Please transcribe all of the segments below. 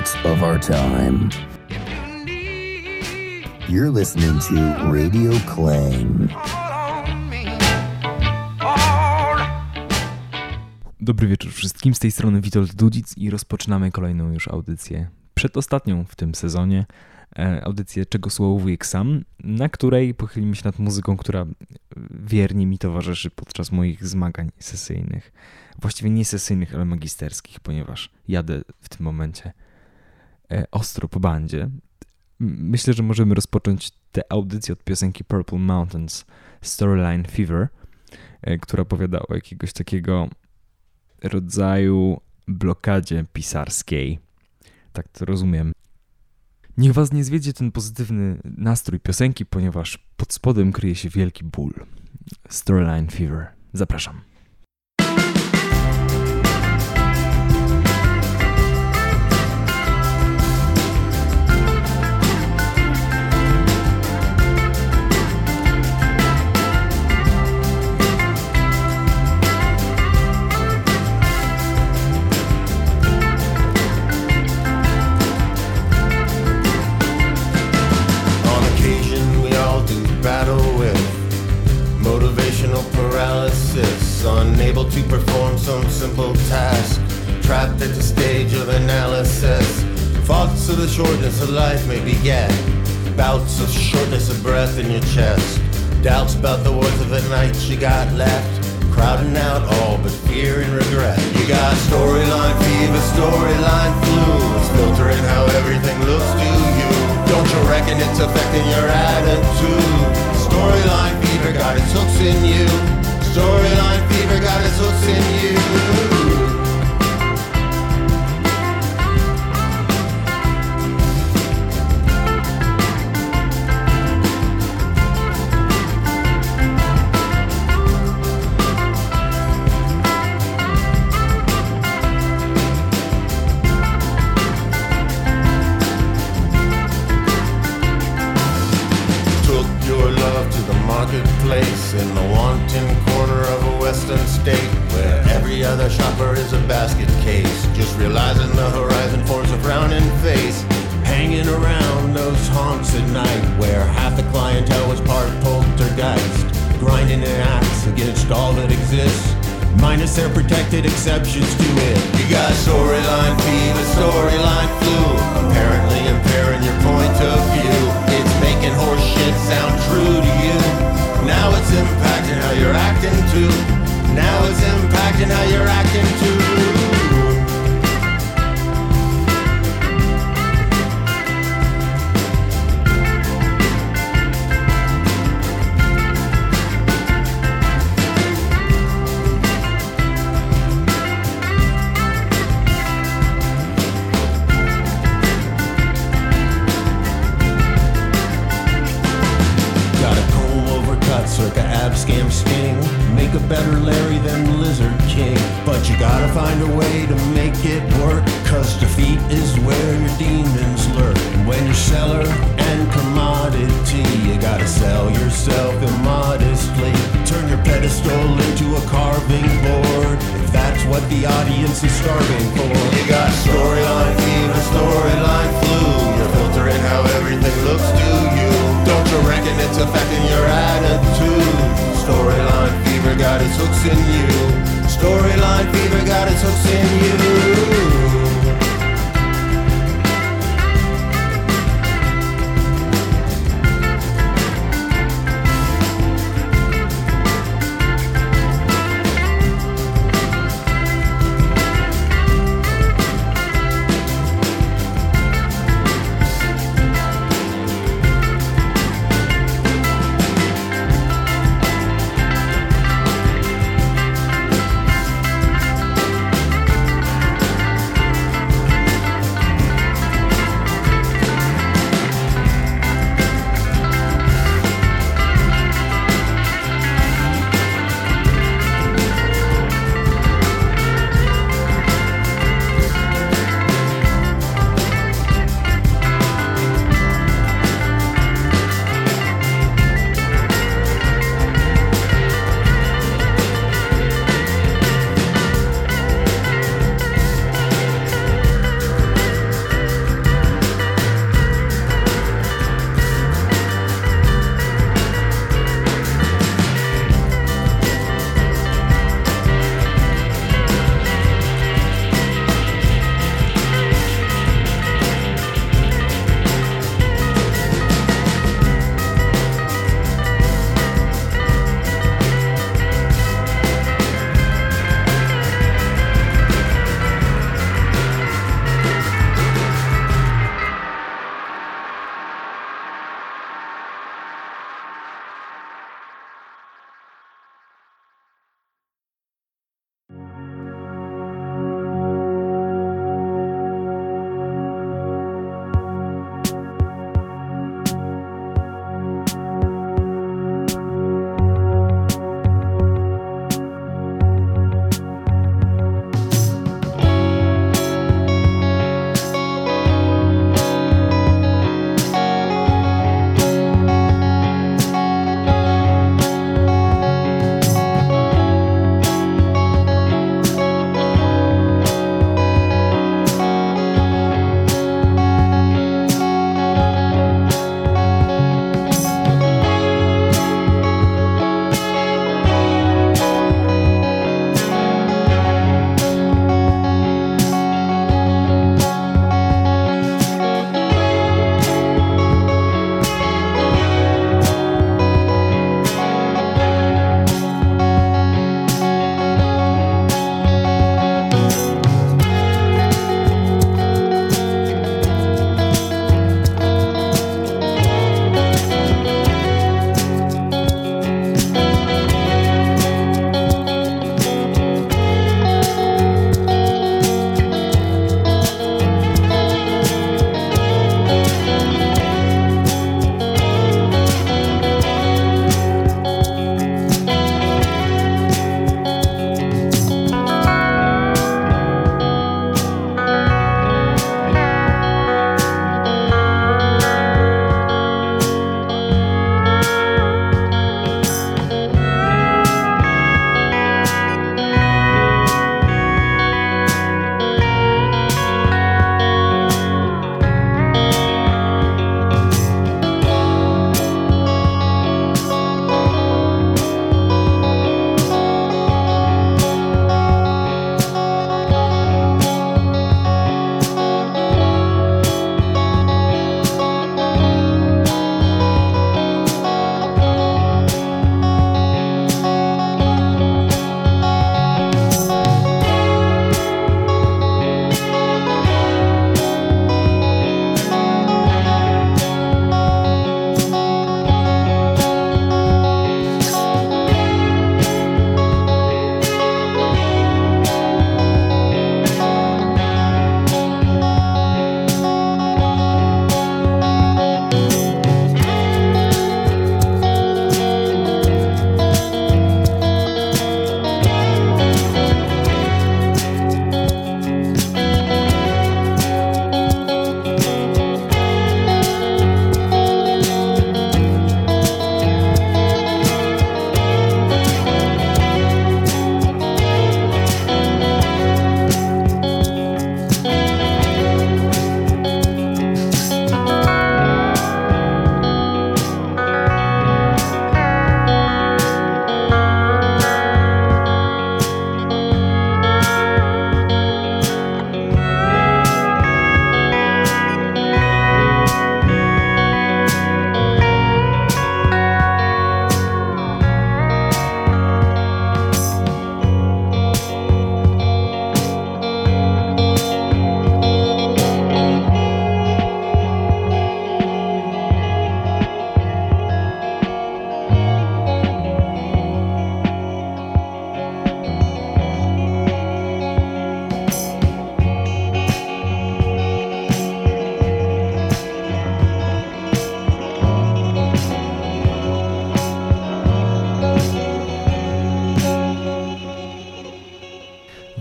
of our time. You're listening to Radio Clang. Dobry wieczór wszystkim, z tej strony Witold Dudzic i rozpoczynamy kolejną już audycję, przedostatnią w tym sezonie, e, audycję Czego Słowo Wujek Sam, na której pochylimy się nad muzyką, która wiernie mi towarzyszy podczas moich zmagań sesyjnych. Właściwie nie sesyjnych, ale magisterskich, ponieważ jadę w tym momencie ostro po bandzie. Myślę, że możemy rozpocząć tę audycję od piosenki Purple Mountains Storyline Fever, e, która opowiada o jakiegoś takiego rodzaju blokadzie pisarskiej. Tak to rozumiem. Niech was nie zwiedzie ten pozytywny nastrój piosenki, ponieważ pod spodem kryje się wielki ból. Storyline Fever. Zapraszam. Unable to perform some simple task, trapped at the stage of analysis. Thoughts of the shortness of life may beget bouts of shortness of breath in your chest, doubts about the worth of the night you got left. Crowding out all but fear and regret. You got storyline fever, storyline flu. It's filtering how everything looks to you. Don't you reckon it's affecting your attitude? Storyline fever got its hooks in you. Storyline fever got its hooks in you. Minus their protected exceptions to it. You got storyline fever, storyline flu. Apparently impairing your point of view. It's making horse shit sound true to you. Now it's impacting how you're acting too. Now it's impacting how you're acting too.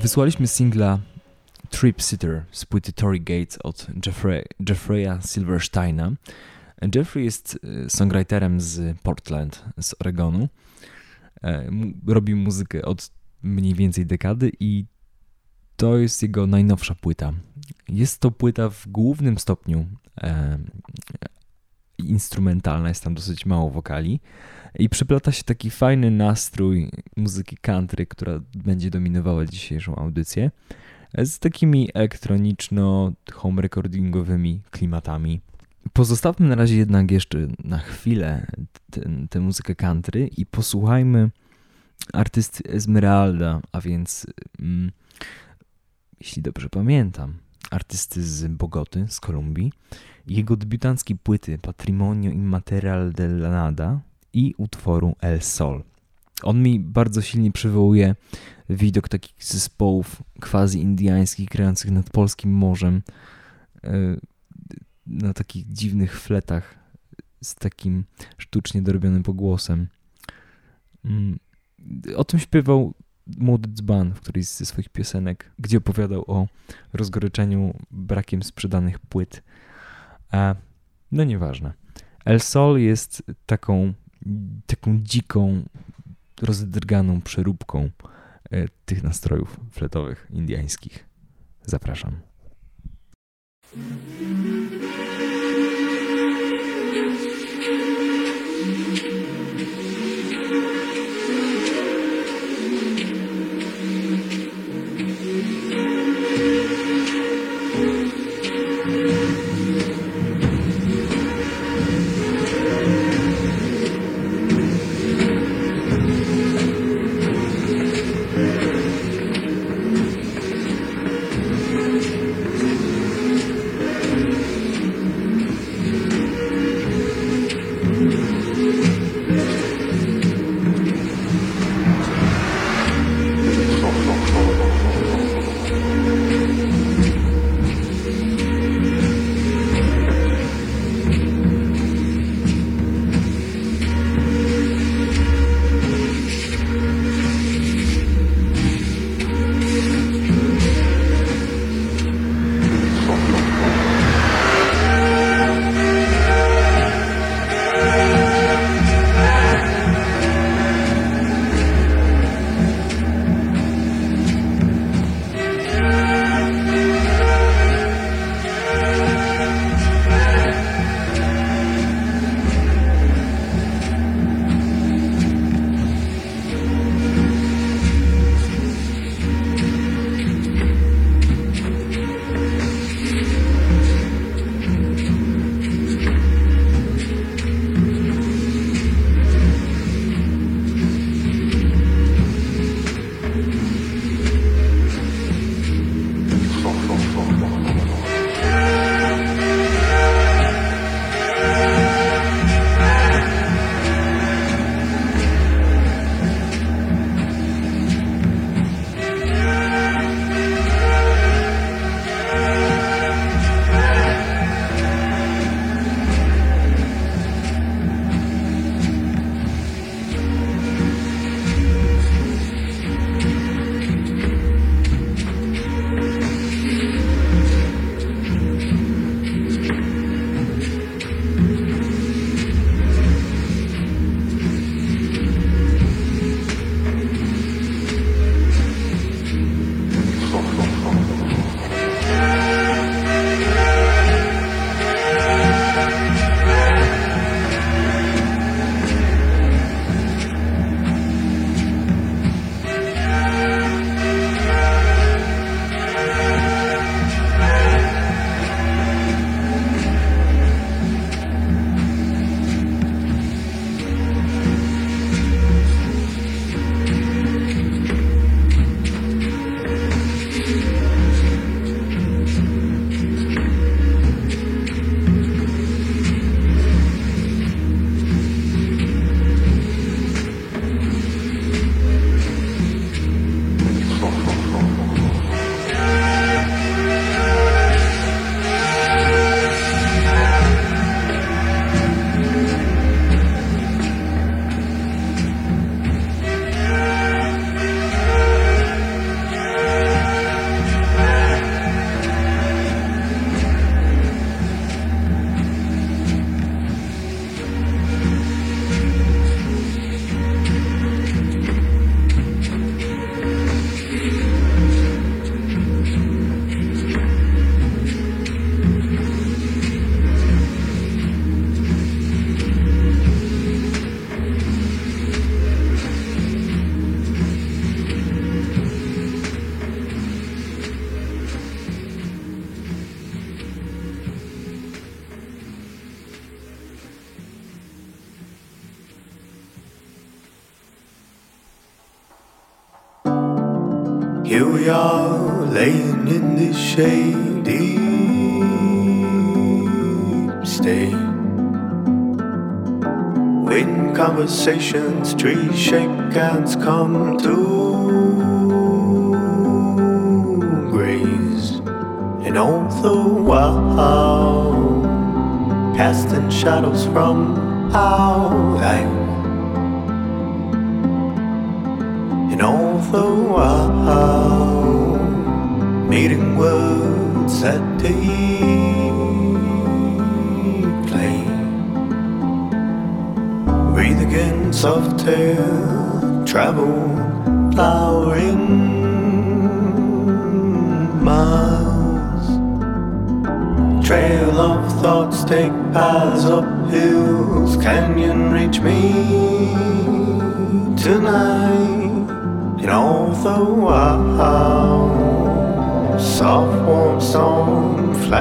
Wysłaliśmy singla Trip Sitter z płyty Tory Gates od Jeffrey, Jeffreya Silversteina. Jeffrey jest e, songwriterem z Portland, z Oregonu. E, robi muzykę od mniej więcej dekady i to jest jego najnowsza płyta. Jest to płyta w głównym stopniu e, instrumentalna, jest tam dosyć mało wokali i przyplata się taki fajny nastrój muzyki country, która będzie dominowała dzisiejszą audycję z takimi elektroniczno-home recordingowymi klimatami. Pozostawmy na razie jednak jeszcze na chwilę tę muzykę country i posłuchajmy artysty Esmeralda, a więc, mm, jeśli dobrze pamiętam, artysty z Bogoty, z Kolumbii, jego debiutanckiej płyty Patrimonio Immaterial de la Nada i utworu El Sol. On mi bardzo silnie przywołuje widok takich zespołów quasi-indiańskich grających nad polskim morzem e, na takich dziwnych fletach z takim sztucznie dorobionym pogłosem. Mm, o tym śpiewał młody dzban w którejś ze swoich piosenek, gdzie opowiadał o rozgoryczeniu brakiem sprzedanych płyt. No nieważne. El Sol jest taką, taką dziką, rozdrganą przeróbką e, tych nastrojów fletowych indyjskich. Zapraszam.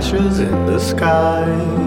Flashes in the sky.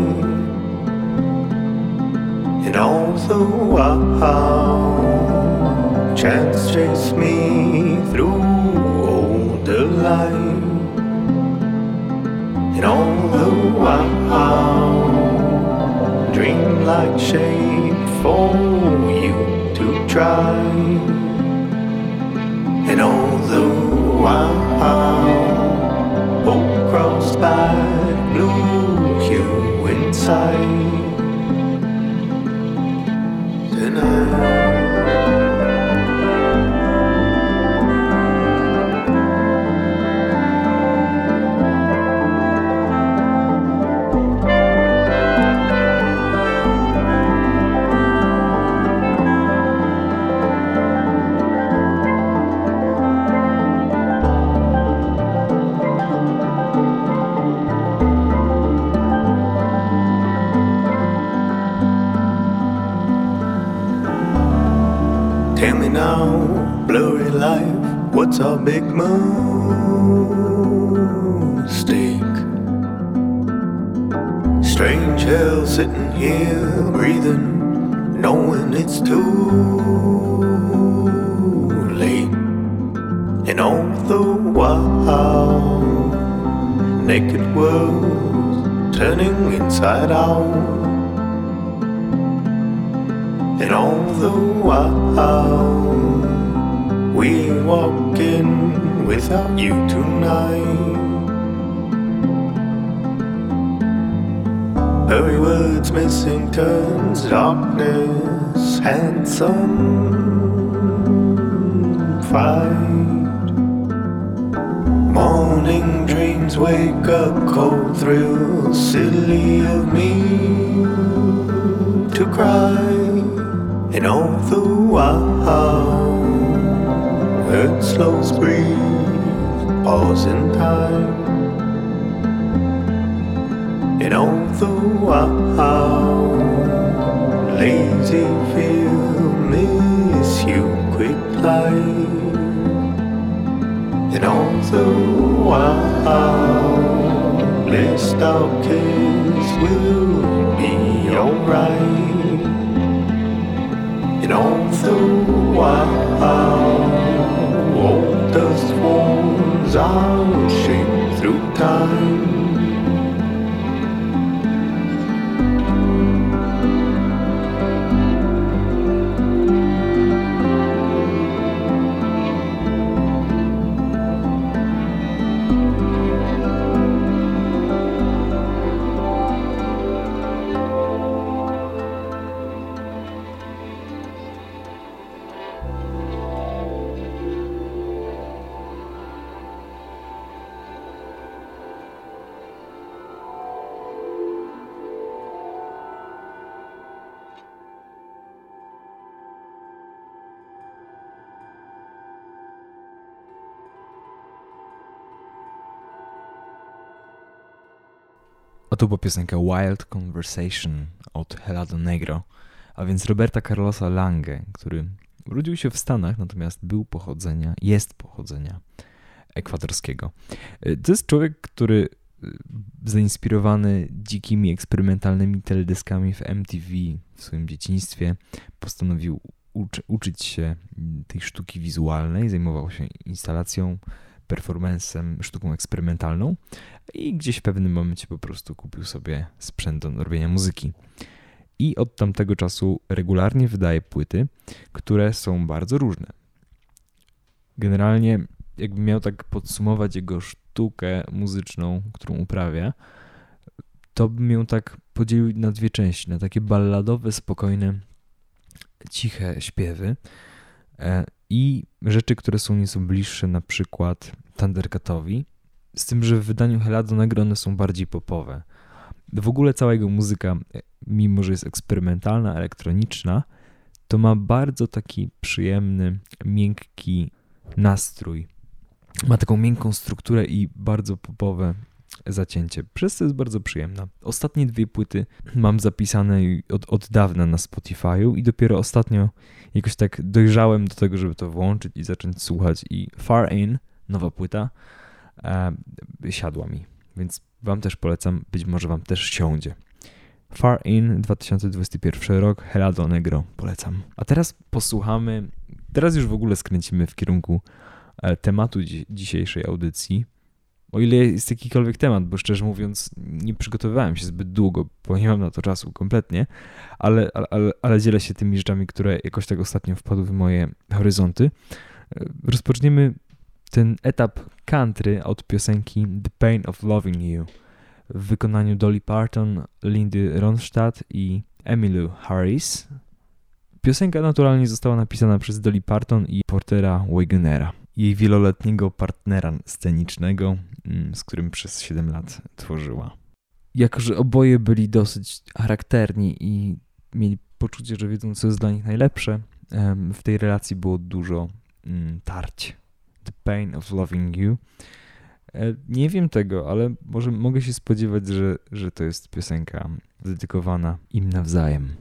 Hurry words, missing turns, darkness, handsome fight. Morning dreams wake up, cold thrills, silly of me to cry. And all the while, earth slows breathe, pause in time. And all the while, lazy feel, miss you, quick light. And all the while, blessed our kids will be alright. And all the while, old dust ours out shaped through time. Tu była piosenka Wild Conversation od Helado Negro, a więc Roberta Carlosa Lange, który urodził się w Stanach, natomiast był pochodzenia, jest pochodzenia ekwadorskiego. To jest człowiek, który zainspirowany dzikimi, eksperymentalnymi teledyskami w MTV w swoim dzieciństwie postanowił uczy, uczyć się tej sztuki wizualnej, zajmował się instalacją performancem, sztuką eksperymentalną i gdzieś w pewnym momencie po prostu kupił sobie sprzęt do robienia muzyki. I od tamtego czasu regularnie wydaje płyty, które są bardzo różne. Generalnie, jakbym miał tak podsumować jego sztukę muzyczną, którą uprawia, to bym ją tak podzielił na dwie części, na takie balladowe, spokojne, ciche śpiewy e, i rzeczy, które są nieco bliższe, na przykład Thundercatowi, z tym, że w wydaniu Helado Negro one są bardziej popowe. W ogóle cała jego muzyka, e, mimo że jest eksperymentalna, elektroniczna, to ma bardzo taki przyjemny, miękki nastrój. Ma taką miękką strukturę i bardzo popowe zacięcie, przez co jest bardzo przyjemna. Ostatnie dwie płyty mam zapisane od, od dawna na Spotify'u i dopiero ostatnio jakoś tak dojrzałem do tego, żeby to włączyć i zacząć słuchać i Far In, nowa płyta, e, siadła mi, więc wam też polecam, być może wam też siądzie. Far In 2021 rok, Helado Negro, polecam. A teraz posłuchamy, teraz już w ogóle skręcimy w kierunku e, tematu dzisiejszej audycji, o ile jest jakikolwiek temat, bo szczerze mówiąc nie przygotowywałem się zbyt długo, bo nie mam na to czasu kompletnie, ale, ale, ale dzielę się tymi rzeczami, które jakoś tak ostatnio wpadły w moje horyzonty. Rozpoczniemy ten etap country od piosenki The Pain of Loving You w wykonaniu Dolly Parton, Lindy Ronstadt i Emmylou Harris. Piosenka naturalnie została napisana przez Dolly Parton i Portera Wagonera jej wieloletniego partnera scenicznego, mm, z którym przez 7 lat tworzyła. Jako, że oboje byli dosyć charakterni i mieli poczucie, że wiedzą, co jest dla nich najlepsze, w tej relacji było dużo mm, tarć. The Pain of Loving You. E, nie wiem tego, ale może mogę się spodziewać, że, że to jest piosenka dedykowana im nawzajem.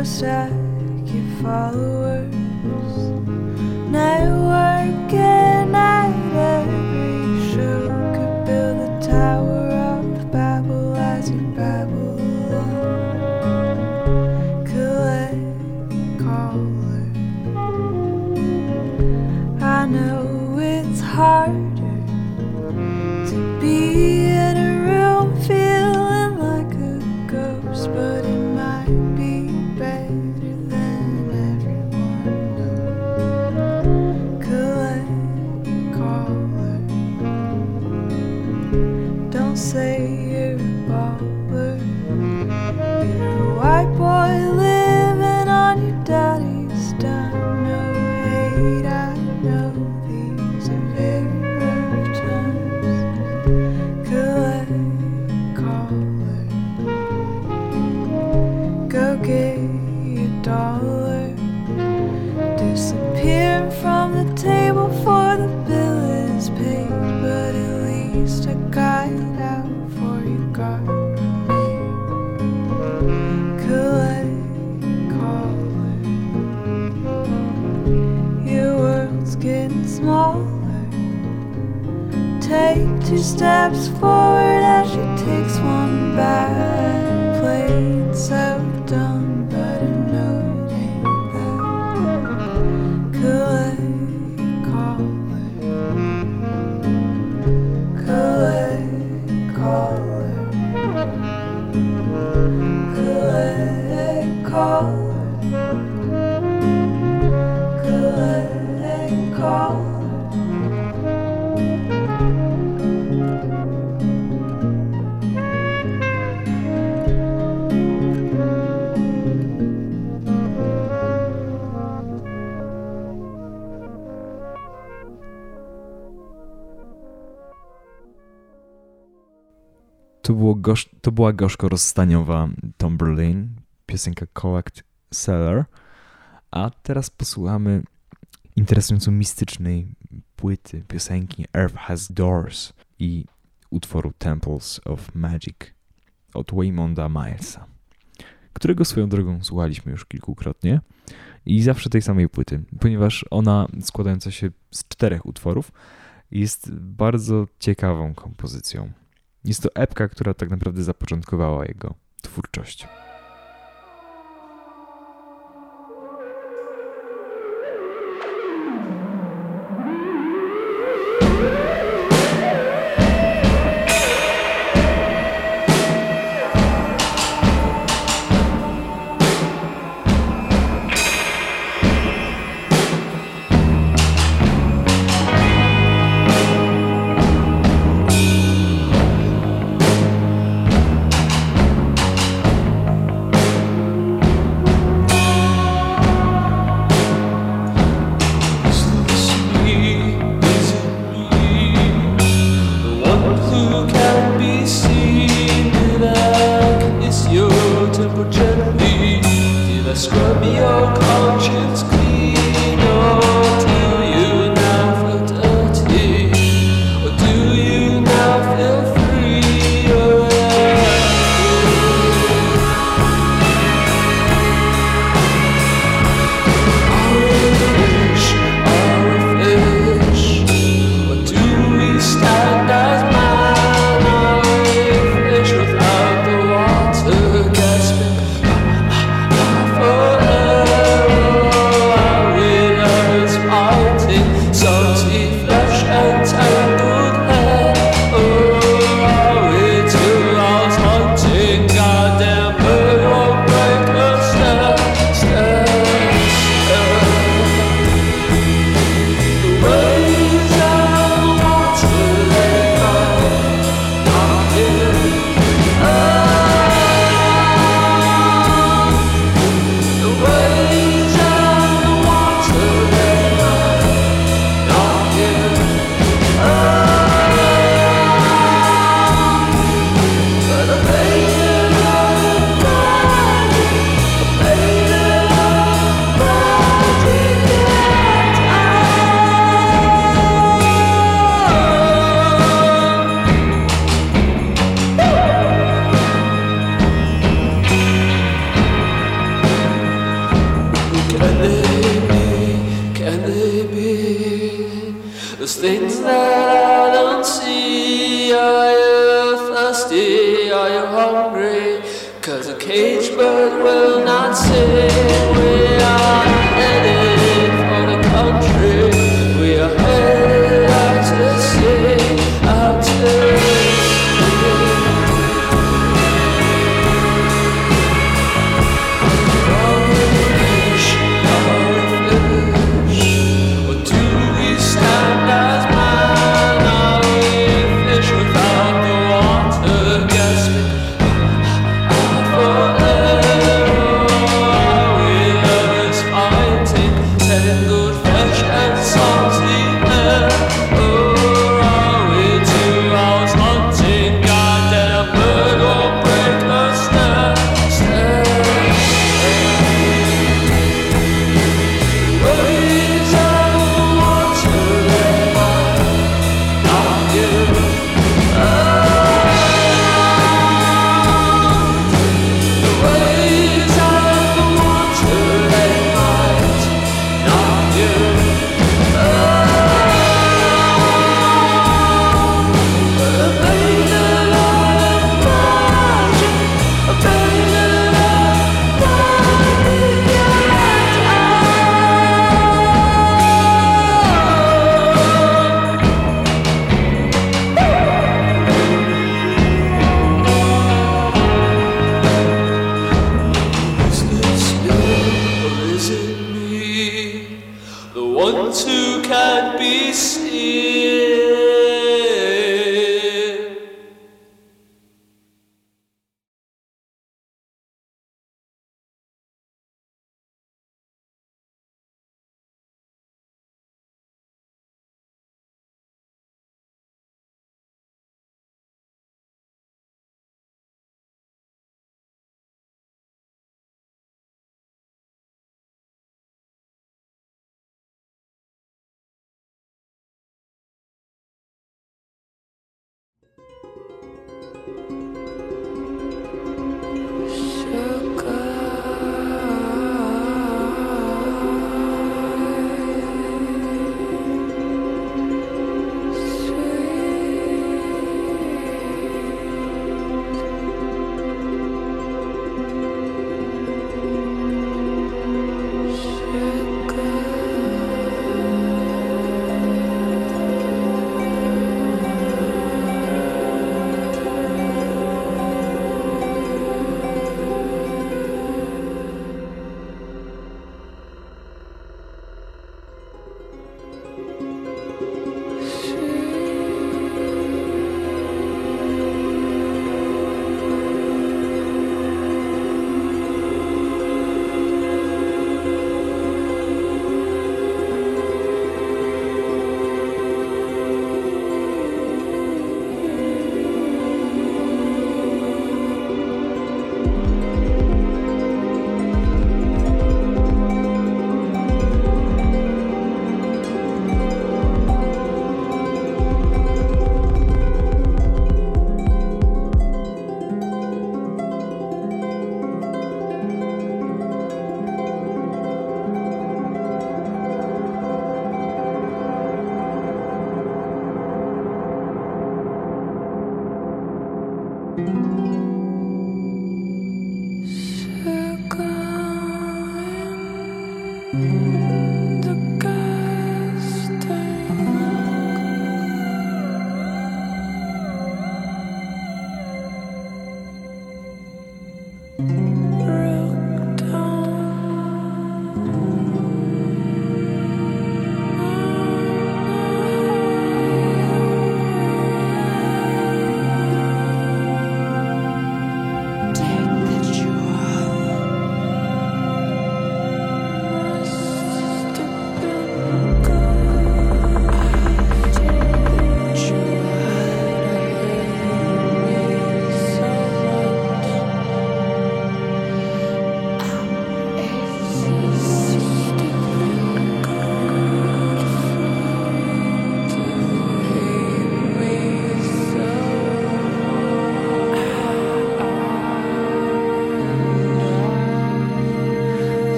close, your get followers. Networking. To była gorzko rozstaniowa Tom Berlin, piosenka Collect Seller. A teraz posłuchamy interesująco mistycznej płyty, piosenki Earth Has Doors i utworu Temples of Magic od Waymonda Milesa, którego swoją drogą słuchaliśmy już kilkukrotnie i zawsze tej samej płyty, ponieważ ona składająca się z czterech utworów jest bardzo ciekawą kompozycją. Jest to epka, która tak naprawdę zapoczątkowała jego twórczość.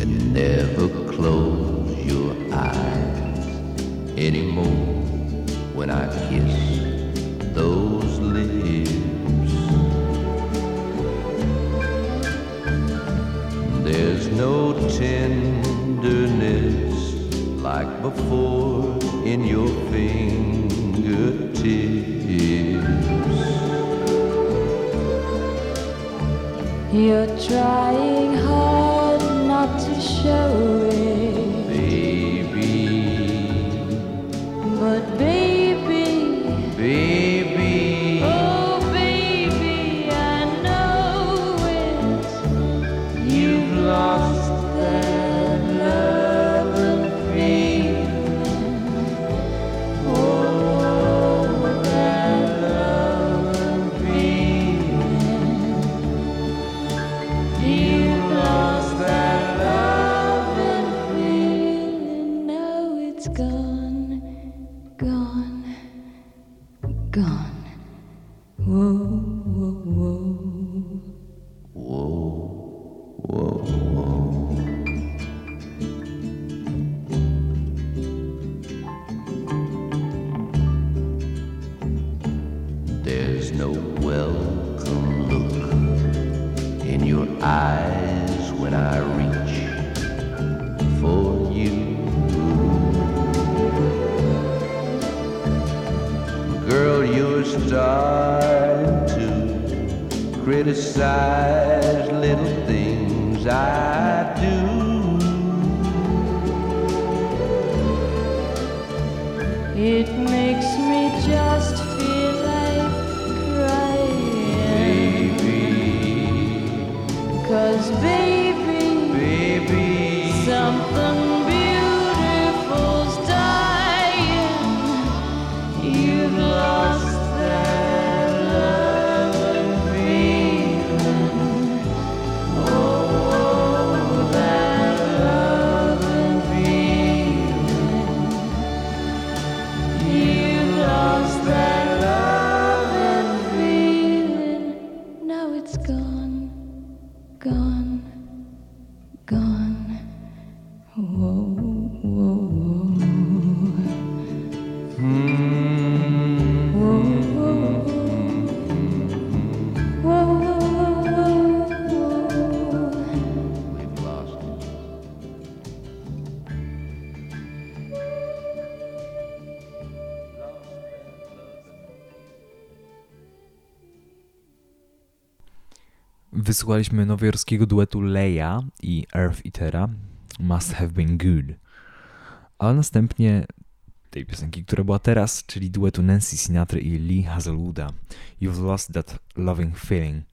You never close your eyes anymore when I kiss those lips. There's no tenderness like before in your fingertips. You're trying show Wysłuchaliśmy nowojorskiego duetu Leia i Earth Eatera Must Have Been Good. A następnie tej piosenki, która była teraz, czyli duetu Nancy Sinatra i Lee Hazelwooda You've Lost That Loving Feeling.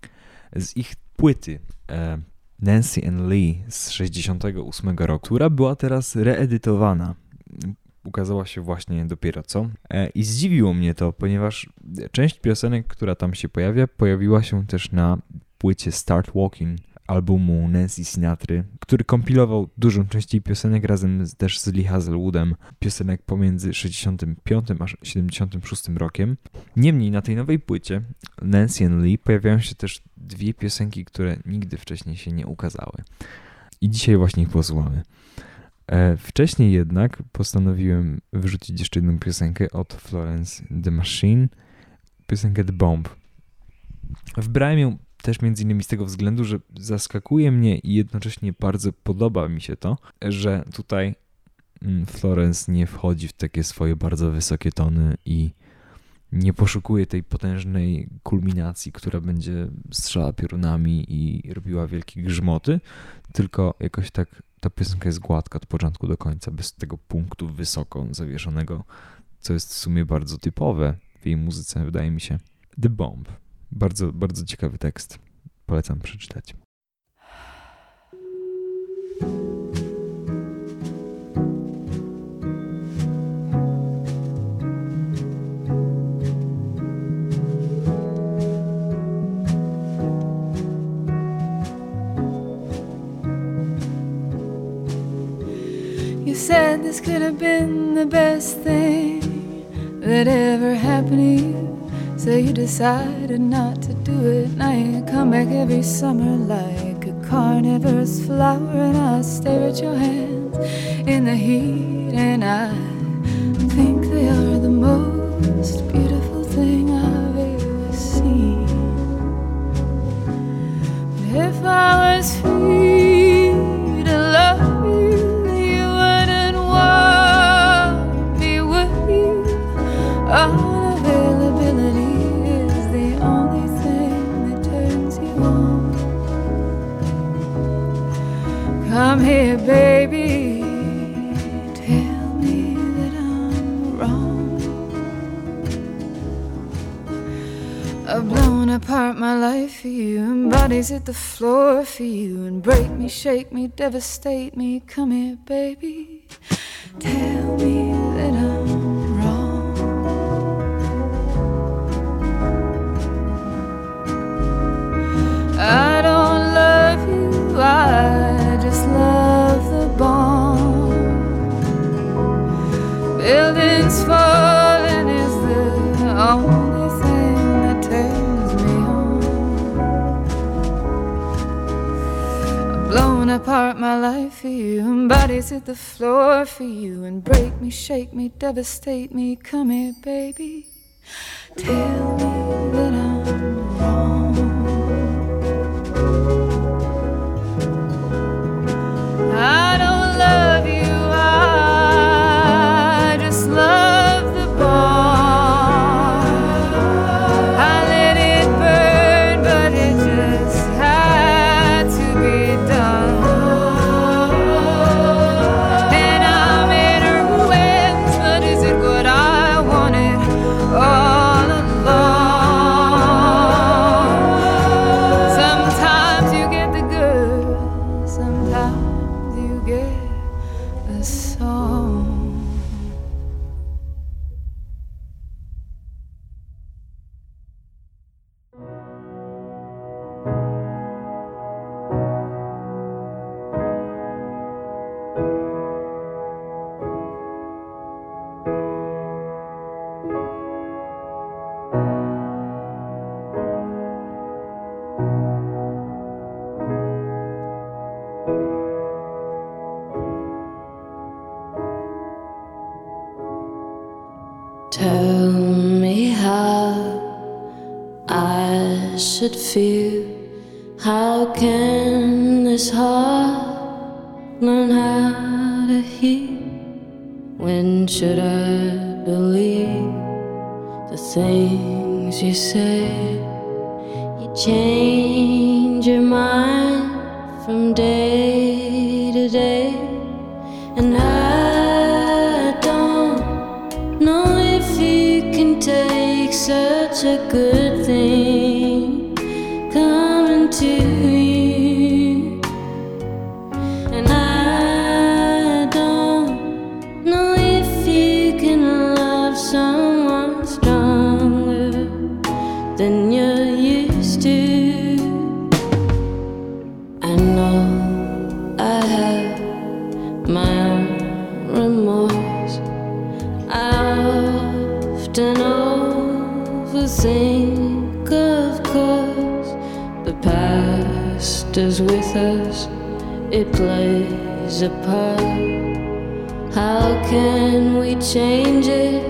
Z ich płyty e, Nancy and Lee z 68 roku, która była teraz reedytowana. Ukazała się właśnie dopiero co. E, I zdziwiło mnie to, ponieważ część piosenek, która tam się pojawia, pojawiła się też na płycie Start Walking albumu Nancy Sinatry, który kompilował dużą część jej piosenek razem z, też z Lee Hazelwoodem, piosenek pomiędzy 65 a 76 rokiem. Niemniej na tej nowej płycie Nancy and Lee pojawiają się też dwie piosenki, które nigdy wcześniej się nie ukazały. I dzisiaj właśnie ich posłuchamy. E, wcześniej jednak postanowiłem wyrzucić jeszcze jedną piosenkę od Florence The Machine, piosenkę The Bomb. Wybrałem ją też między innymi z tego względu, że zaskakuje mnie i jednocześnie bardzo podoba mi się to, że tutaj mm, Florence nie wchodzi w takie swoje bardzo wysokie tony i nie poszukuje tej potężnej kulminacji, która będzie strzała piorunami i robiła wielkie grzmoty, tylko jakoś tak ta piosenka jest gładka od początku do końca, bez tego punktu wysoko zawieszonego, co jest w sumie bardzo typowe w jej muzyce, wydaje mi się. The Bomb. Bardzo, bardzo ciekawy tekst. Polecam przeczytać. Said this could have been the best thing that ever happened to you. So you decided not to do it. Now you come back every summer like a carnivorous flower, and I stare at your hands in the heat, and I think they are the most beautiful thing I've ever seen. But if I was free to love you, you wouldn't want me, would you? Unavailability come here, baby. Tell me that I'm wrong. I've blown apart my life for you, and bodies hit the floor for you, and break me, shake me, devastate me. Come here, baby. Tell me that I'm wrong. I don't love you, I Buildings falling is the only thing that turns me on. I've blown apart my life for you, and bodies hit the floor for you, and break me, shake me, devastate me. Come here, baby. Tell me that I'm wrong. I don't Tell me how I should feel. How can this heart learn how to heal? When should I believe the things you say? You change your mind from day it plays a part. How can we change it?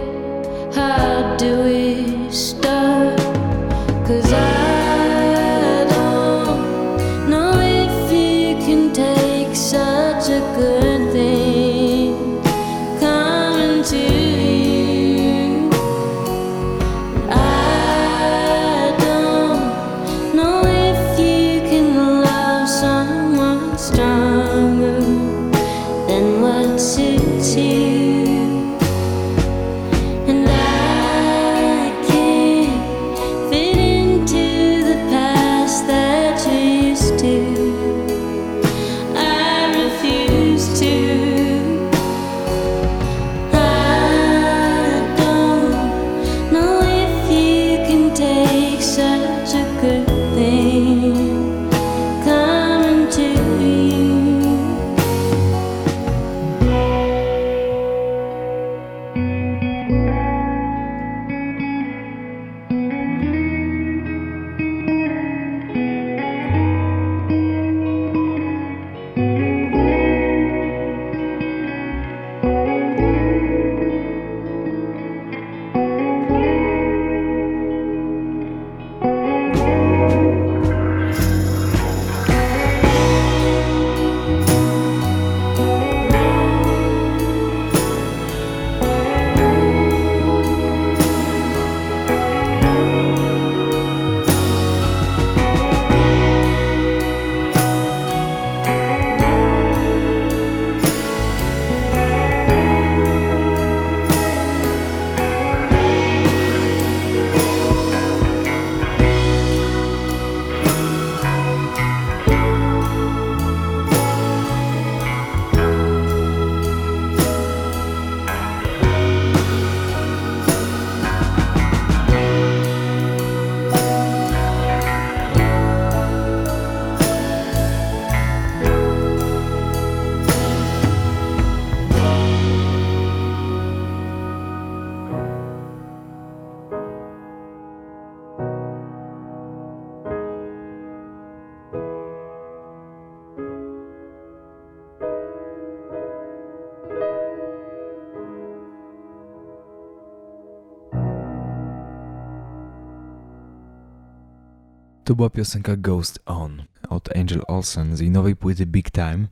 To była piosenka Ghost On od Angel Olsen z jej nowej płyty Big Time.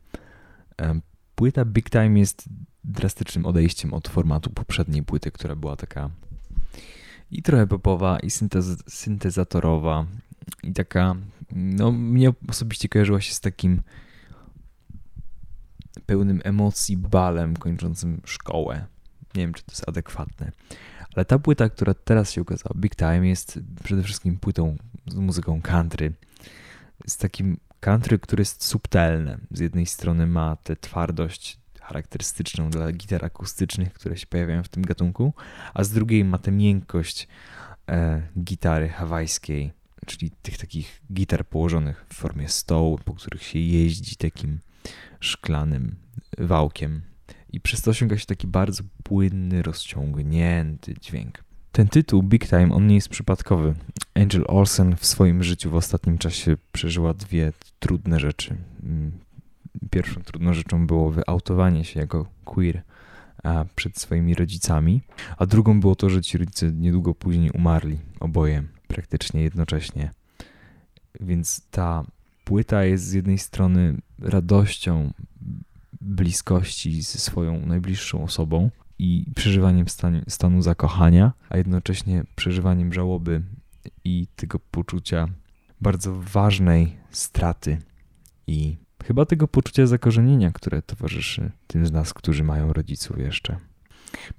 Płyta Big Time jest drastycznym odejściem od formatu poprzedniej płyty, która była taka i trochę popowa, i syntez- syntezatorowa, i taka, no mnie osobiście kojarzyła się z takim pełnym emocji balem kończącym szkołę. Nie wiem, czy to jest adekwatne. Ale ta płyta, która teraz się ukazała, Big Time, jest przede wszystkim płytą z muzyką country. Z takim country, które jest subtelne. Z jednej strony ma tę twardość charakterystyczną dla gitar akustycznych, które się pojawiają w tym gatunku, a z drugiej ma tę miękkość e, gitary hawajskiej, czyli tych takich gitar położonych w formie stołu, po których się jeździ takim szklanym wałkiem. I przez to osiąga się taki bardzo płynny, rozciągnięty dźwięk. Ten tytuł Big Time, on nie jest przypadkowy. Angel Olsen w swoim życiu w ostatnim czasie przeżyła dwie trudne rzeczy. Mm, Pierwszą trudną rzeczą było wyautowanie się jako queer przed swoimi rodzicami, a drugą było to, że ci rodzice niedługo później umarli, oboje, praktycznie jednocześnie. Więc ta płyta jest z jednej strony radością bliskości ze swoją najbliższą osobą i przeżywaniem stanu, stanu zakochania, a jednocześnie przeżywaniem żałoby i tego poczucia bardzo ważnej straty i chyba tego poczucia zakorzenienia, które towarzyszy tym z nas, którzy mają rodziców jeszcze.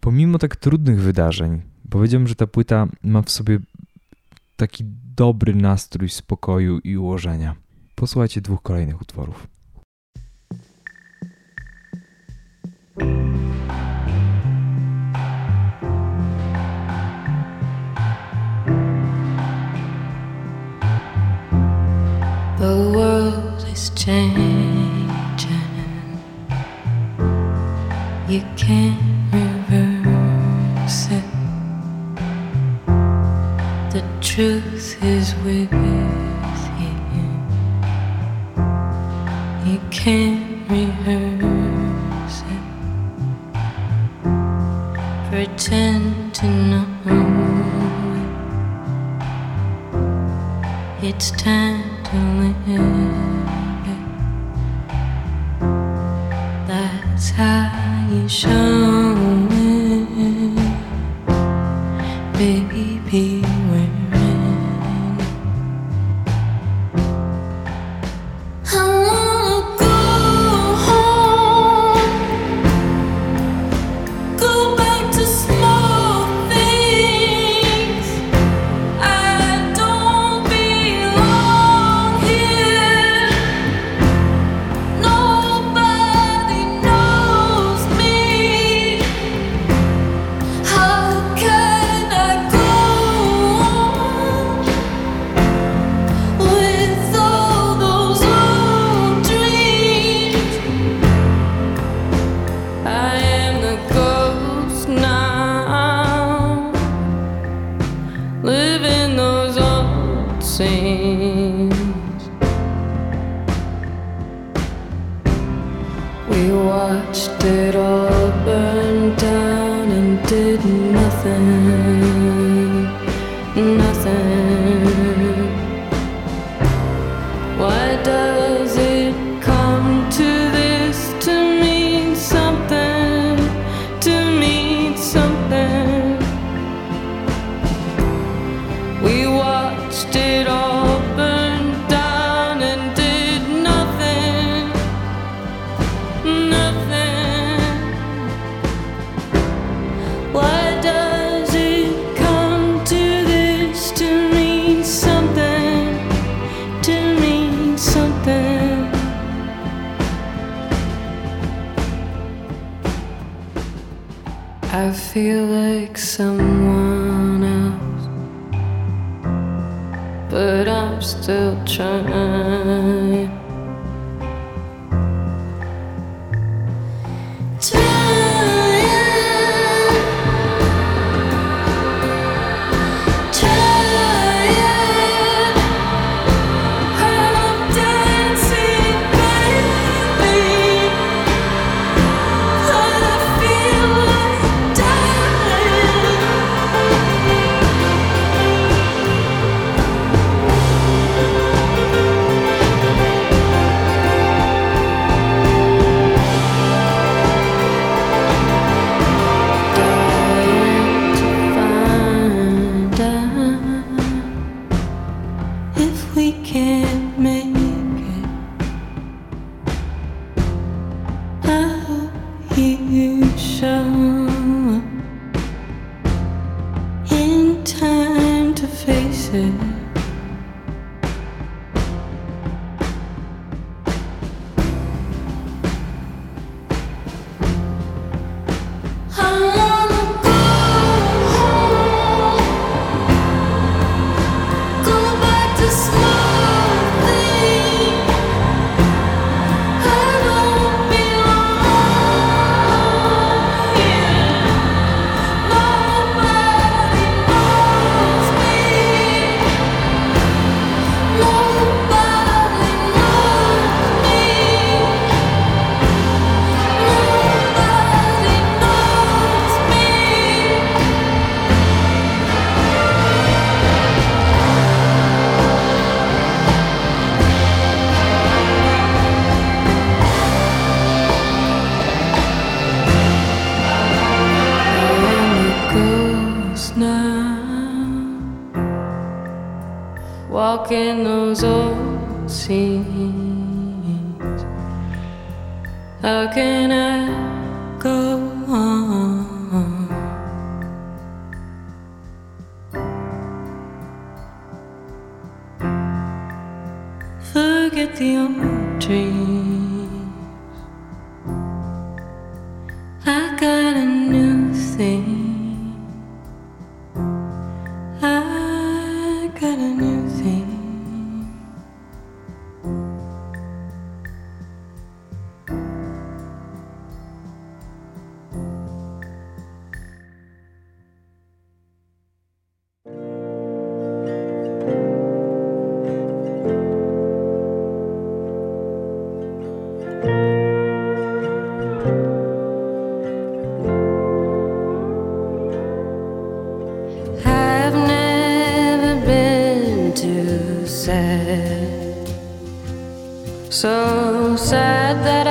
Pomimo tak trudnych wydarzeń, powiedziałbym, że ta płyta ma w sobie taki dobry nastrój spokoju i ułożenia. Posłuchajcie dwóch kolejnych utworów. The world is changing. You can't reverse it. The truth is with you. You can't rehearse Pretend to know. It's time to live. That's how you show it. Baby, did nothing, sad, so sad that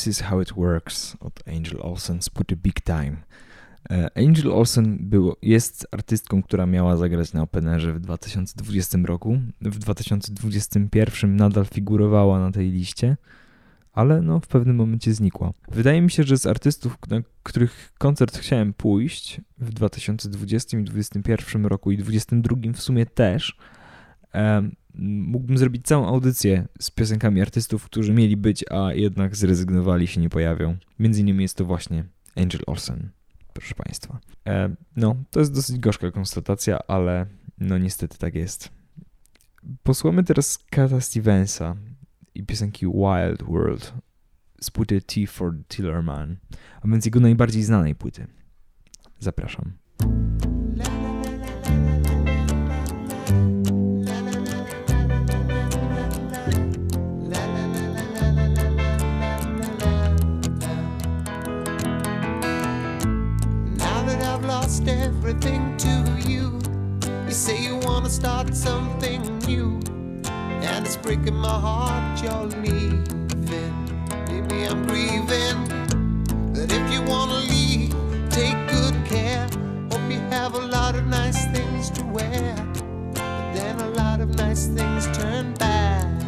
This Is How It Works od Angel Olsen z płyty Big Time. E, Angel Olsen był, jest artystką, która miała zagrać na Openerze w 2020 roku. W 2021 nadal figurowała na tej liście, ale no w pewnym momencie znikła. Wydaje mi się, że z artystów, na których koncert chciałem pójść w 2020 i 2021 roku i 2022 w sumie też, mógłbym zrobić całą audycję z piosenkami artystów, którzy mieli być, a jednak zrezygnowali się nie pojawią. Między innymi jest to właśnie Angel Olsen, proszę Państwa. E, no, to jest dosyć gorzka konstatacja, ale no niestety tak jest. Posłuchamy teraz Kata Stevensa i piosenki Wild World z płyty T for Tillerman, a więc jego najbardziej znanej płyty. Zapraszam. Lost everything to you, you say you wanna start something new, and it's breaking my heart you're leaving. Maybe I'm grieving, but if you wanna leave, take good care. Hope you have a lot of nice things to wear, but then a lot of nice things turn bad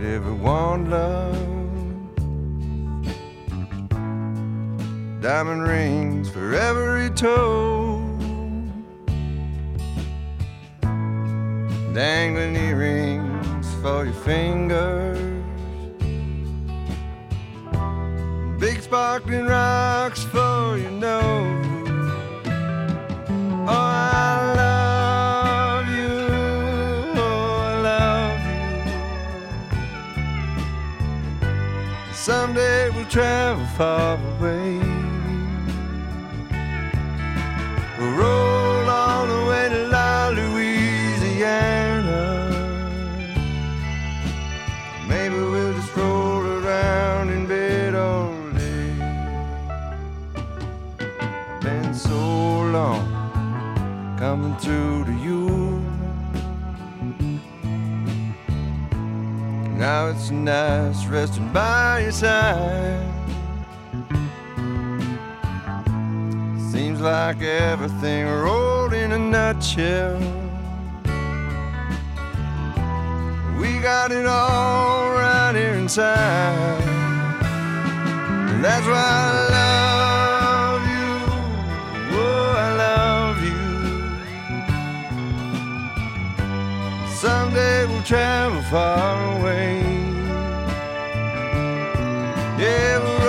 found love. Diamond rings for every toe. Dangling earrings for your fingers. Big sparkling rocks for your nose. Travel far away. It's nice resting by your side. Seems like everything rolled in a nutshell. We got it all right here inside. And that's why I love you. Oh, I love you. Someday we'll travel far away. Eu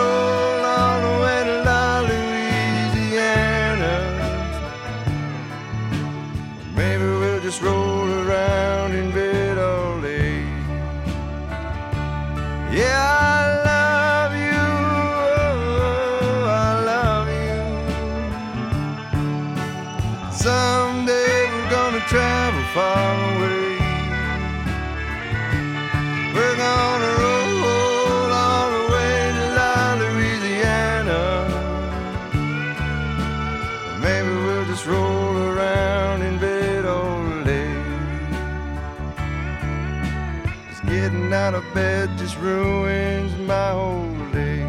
bed just ruins my whole day.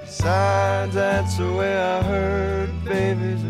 Besides, that's the way I heard babies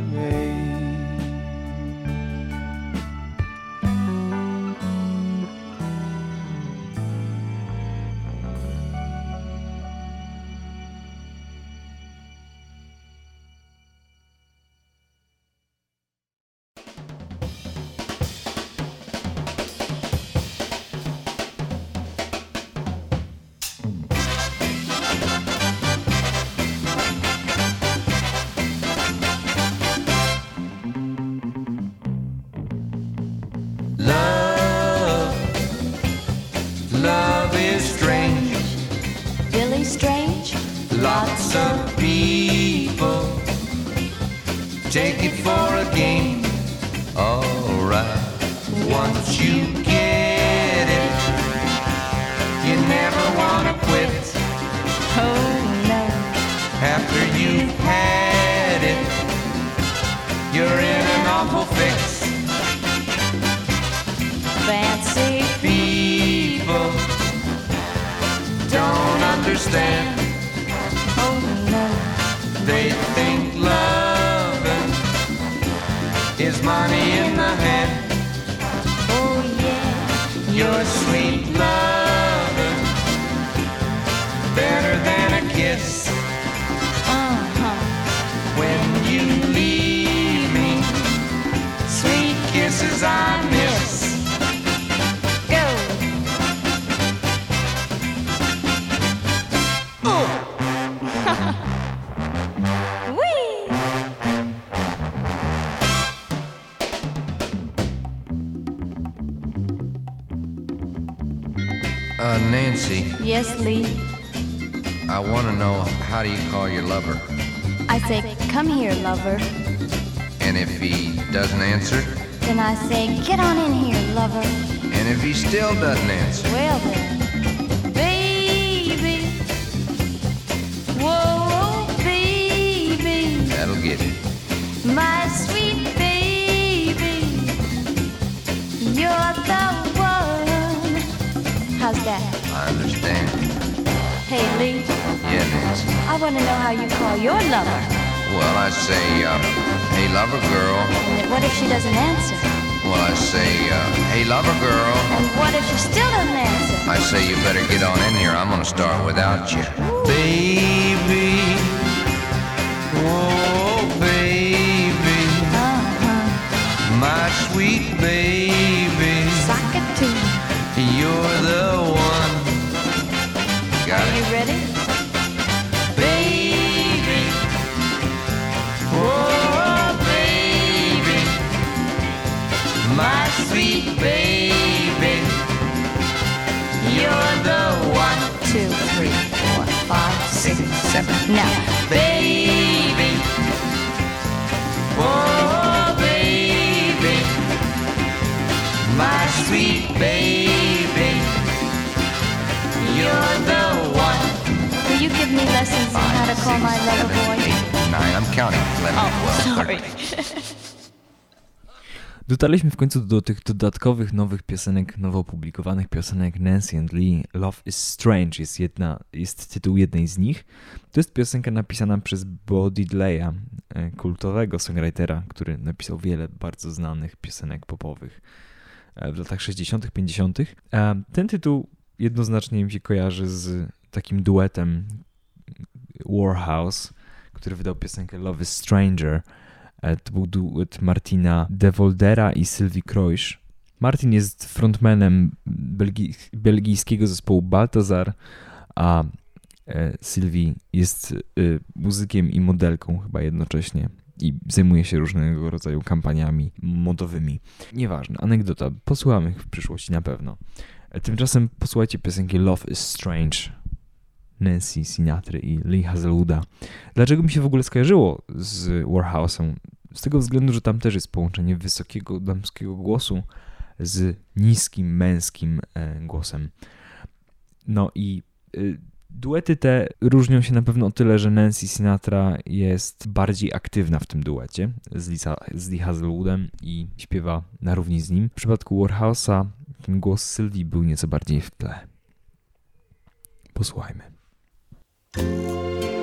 how do you call your lover? I say, come here, lover. And if he doesn't answer? Then I say, get on in here, lover. And if he still doesn't answer? Well then, baby. Whoa, baby. That'll get it. My sweet baby. You're the one. How's that? I understand. Hey, Lee, Yeah, Nancy. I want to know how you call your lover. Well, I say, uh, hey, lover girl. And what if she doesn't answer? Well, I say, uh, hey, lover girl. And what if she still doesn't answer? I say you better get on in here. I'm gonna start without you. Baby. Oh, baby. My sweet baby. Six, seven. Now, Baby. Oh, baby. My sweet baby. You're the one. will you give me lessons on how to call my lover boy? Nine, I'm counting. Eleven, Oh, twelve, sorry. Dotarliśmy w końcu do tych dodatkowych nowych piosenek, nowo opublikowanych piosenek Nancy and Lee. Love is Strange jest, jedna, jest tytuł jednej z nich. To jest piosenka napisana przez Bo Diddleya, e, kultowego songwritera, który napisał wiele bardzo znanych piosenek popowych e, w latach 60., 50. E, Ten tytuł jednoznacznie mi się kojarzy z takim duetem Warhouse, który wydał piosenkę Love is Stranger. E, To był duet Martina De Voldera i Sylwii Krojsz. Martin jest frontmanem belgi belgijskiego zespołu Baltazar, a e, Sylwii jest e, muzykiem i modelką chyba jednocześnie i zajmuje się różnego rodzaju kampaniami modowymi. Nieważne, anegdota, posłuchamy ich w przyszłości na pewno. E, Tymczasem posłuchajcie piosenki Love is Strange Nancy Sinatry i Lee Hazelwooda. Dlaczego mi się w ogóle skojarzyło z Warhouse'em? Z tego względu, że tam też jest połączenie wysokiego damskiego głosu z niskim męskim e, głosem. No i y, duety te różnią się na pewno o tyle, że Nancy Sinatra jest bardziej aktywna w tym duecie z, Lisa, z Lee Hazelwoodem i śpiewa na równi z nim. W przypadku Warhouse'a ten głos Sylwii był nieco bardziej w tle. Posłuchajmy. Música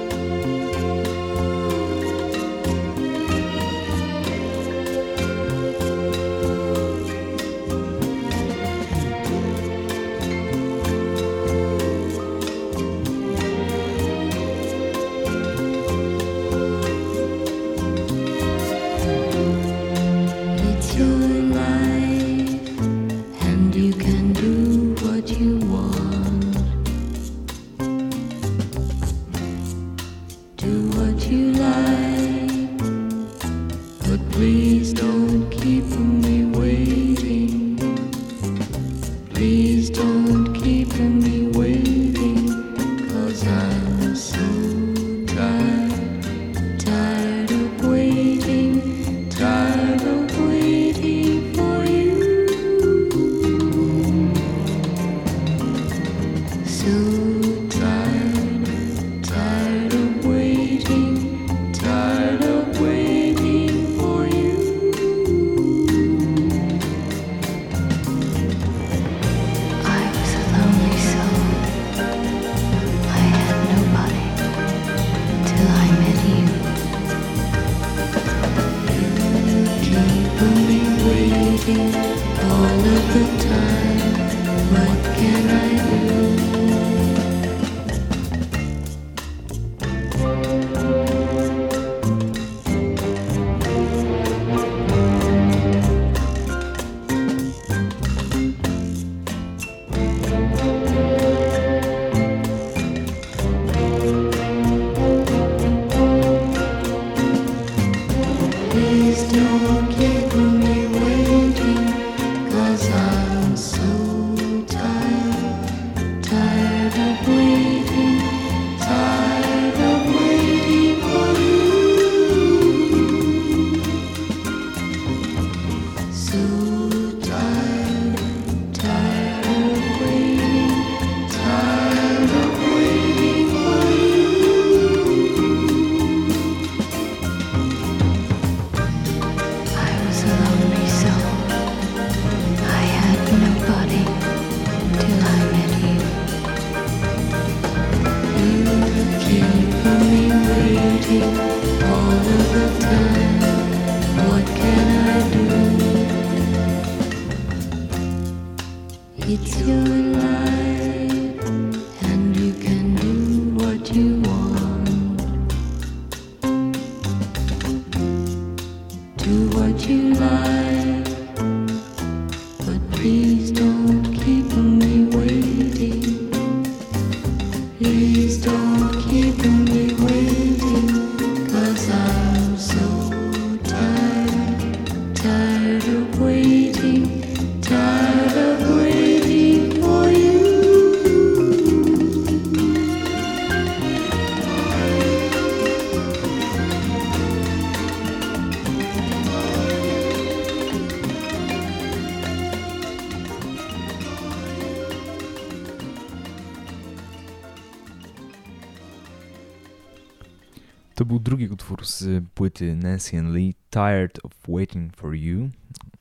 z płyty Nancy and Lee, Tired of Waiting for You,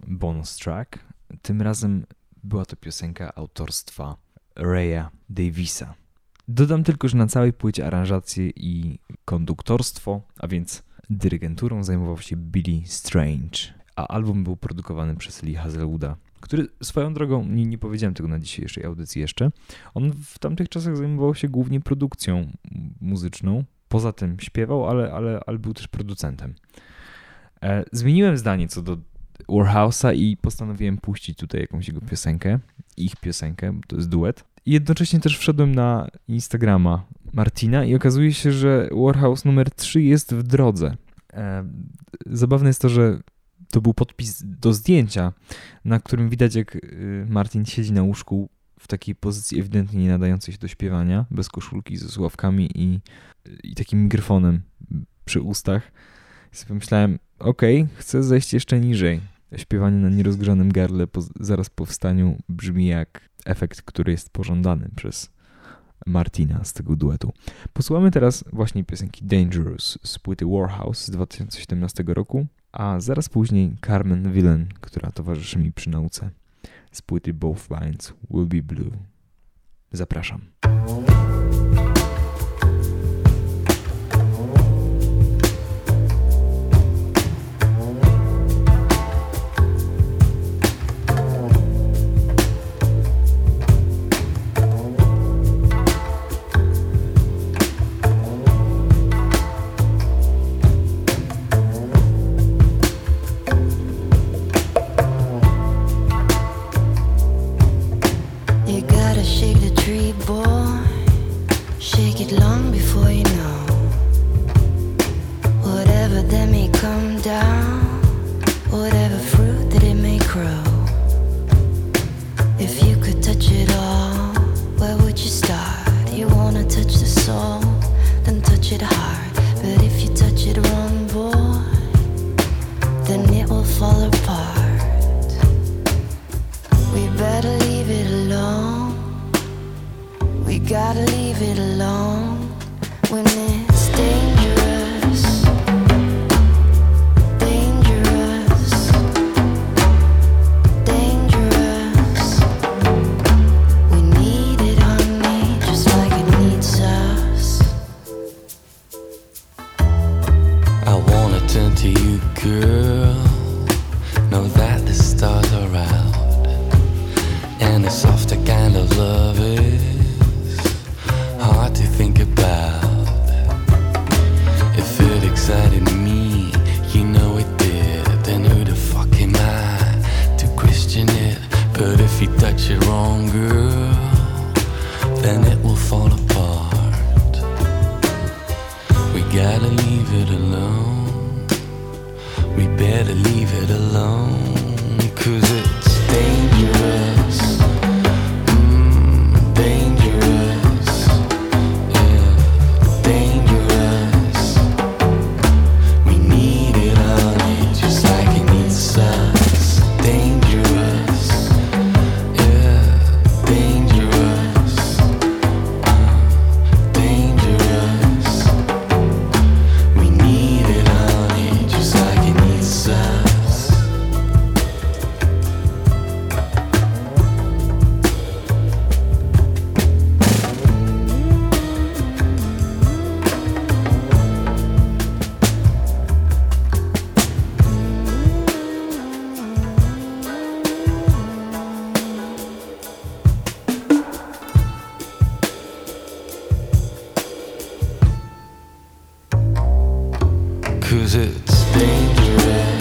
bonus track. Tym razem była to piosenka autorstwa Raya Davisa. Dodam tylko, że na całej płycie aranżacje i konduktorstwo, a więc dyrygenturą zajmował się Billy Strange, a album był produkowany przez Lee Hazelwooda, który swoją drogą, nie, nie powiedziałem tego na dzisiejszej audycji jeszcze, on w tamtych czasach zajmował się głównie produkcją muzyczną, poza tym śpiewał, ale, ale, ale był też producentem. E, zmieniłem zdanie co do Warhouse'a i postanowiłem puścić tutaj jakąś jego piosenkę, ich piosenkę, to jest duet. I jednocześnie też wszedłem na Instagrama Martina i okazuje się, że Warhouse numer 3 jest w drodze. E, zabawne jest to, że to był podpis do zdjęcia, na którym widać jak y, Martin siedzi na łóżku w takiej pozycji ewidentnie nie nadającej się do śpiewania, bez koszulki, ze sławkami i, i takim mikrofonem przy ustach. I sobie pomyślałem, okej, okay, chcę zejść jeszcze niżej. Śpiewanie na nierozgrzanym gardle po, zaraz po wstaniu brzmi jak efekt, który jest pożądany przez Martina z tego duetu. Posłuchamy teraz właśnie piosenki Dangerous z płyty Warhouse z 2017 roku, a zaraz później Carmen Villain, która towarzyszy mi przy nauce z płyty Both Lines Will Be Blue. Zapraszam. Cause it's dangerous.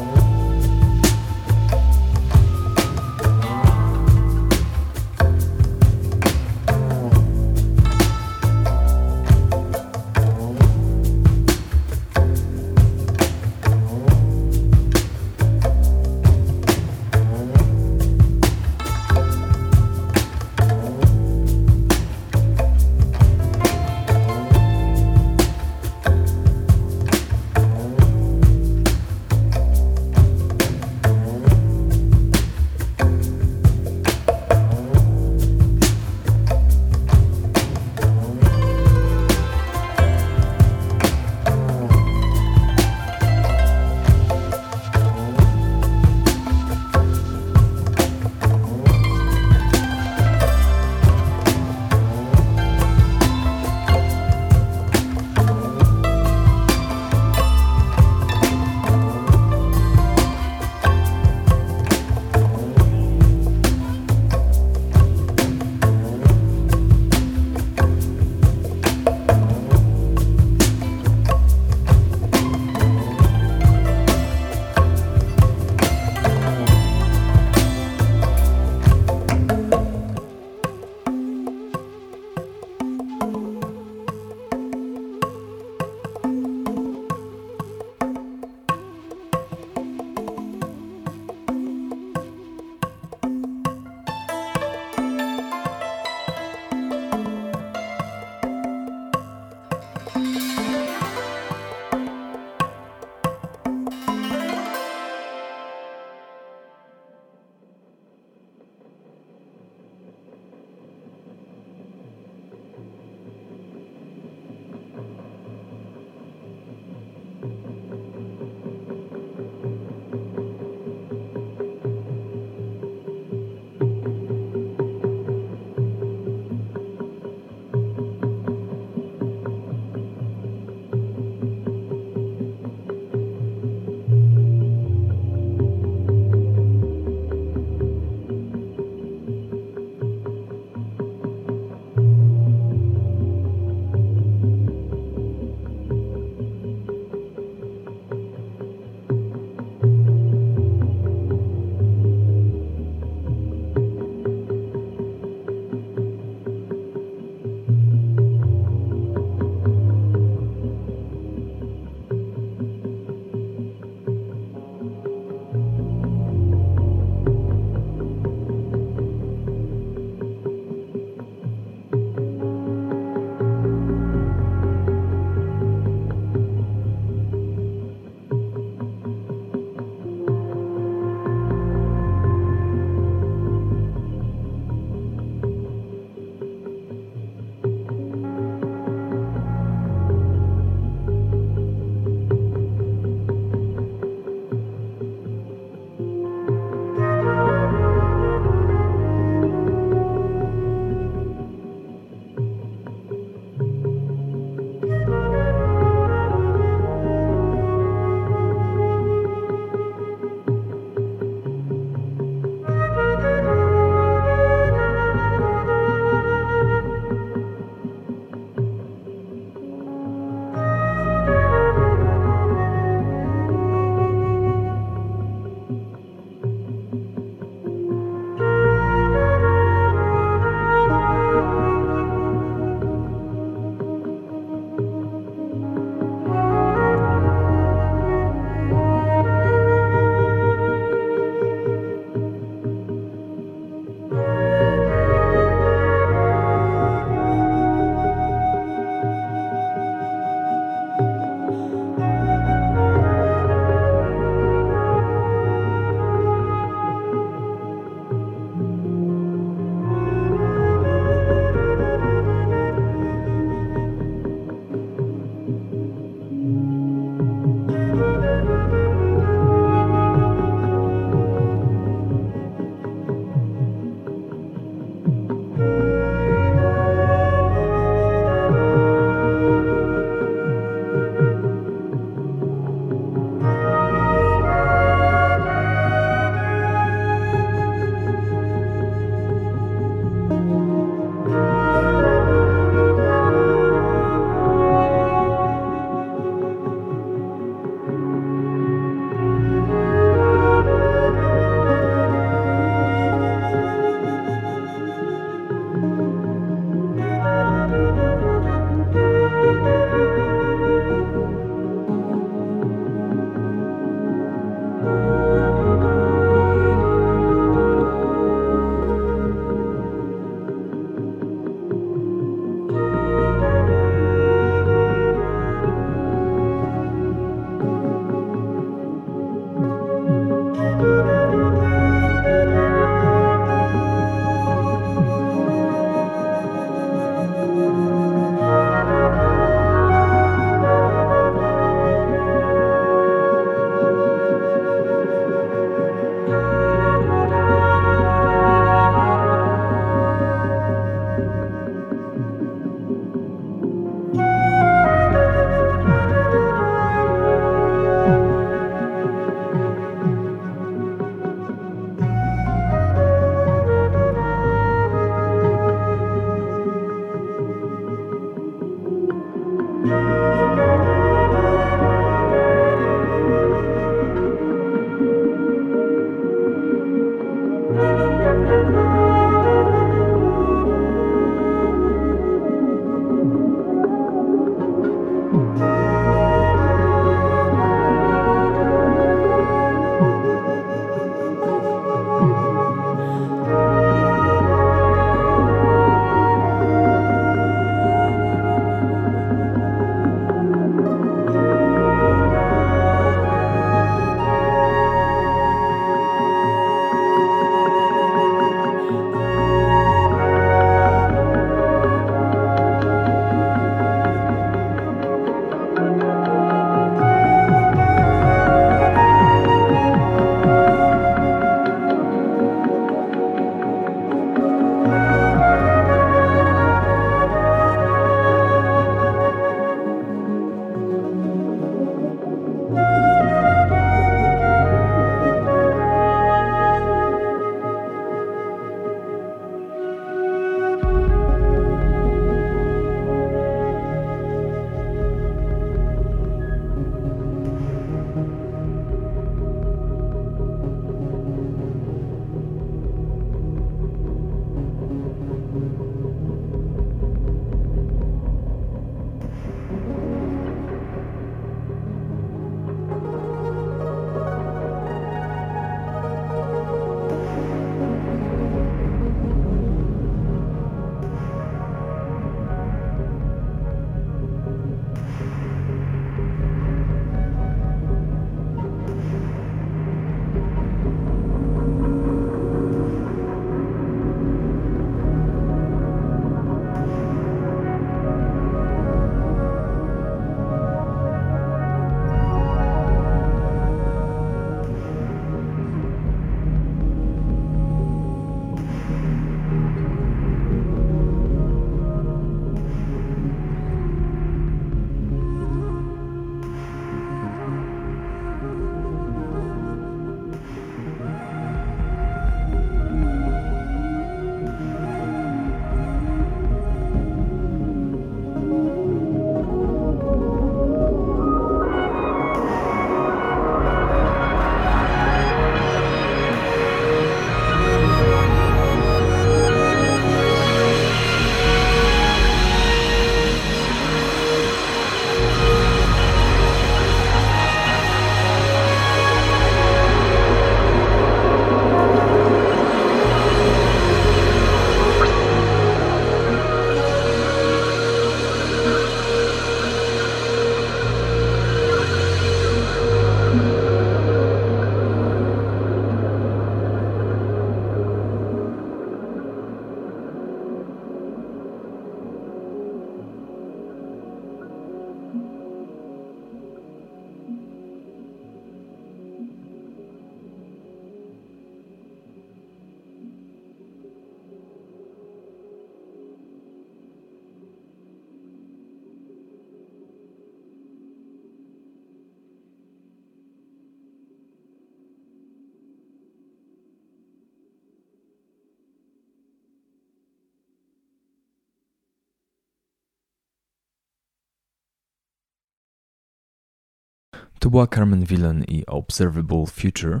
Była Carmen Villan i Observable Future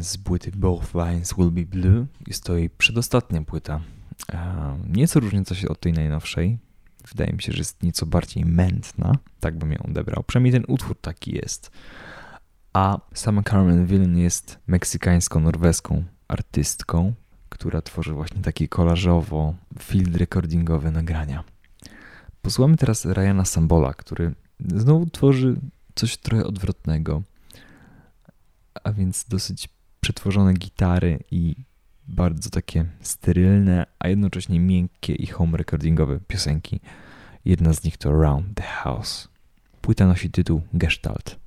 z płyty Both Lines Will Be Blue. Jest to jej przedostatnia płyta. Nieco różniąca się od tej najnowszej. Wydaje mi się, że jest nieco bardziej mętna. Tak bym ją odebrał. Przynajmniej ten utwór taki jest. A sama Carmen Villan jest meksykańsko-norweską artystką, która tworzy właśnie takie kolażowo field recordingowe nagrania. Posłuchamy teraz Ryana Sambola, który znowu tworzy coś trochę odwrotnego, a więc dosyć przetworzone gitary i bardzo takie sterylne, a jednocześnie miękkie i home recordingowe piosenki. Jedna z nich to Round the House. Płyta nosi tytuł Gestalt.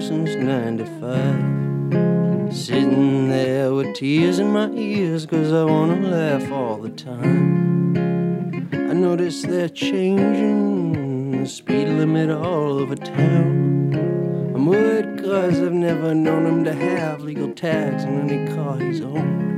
Since 95. Sitting there with tears in my ears, cause I wanna laugh all the time. I notice they're changing the speed limit all over town. I'm worried cause I've never known him to have legal tags on any car he's owned.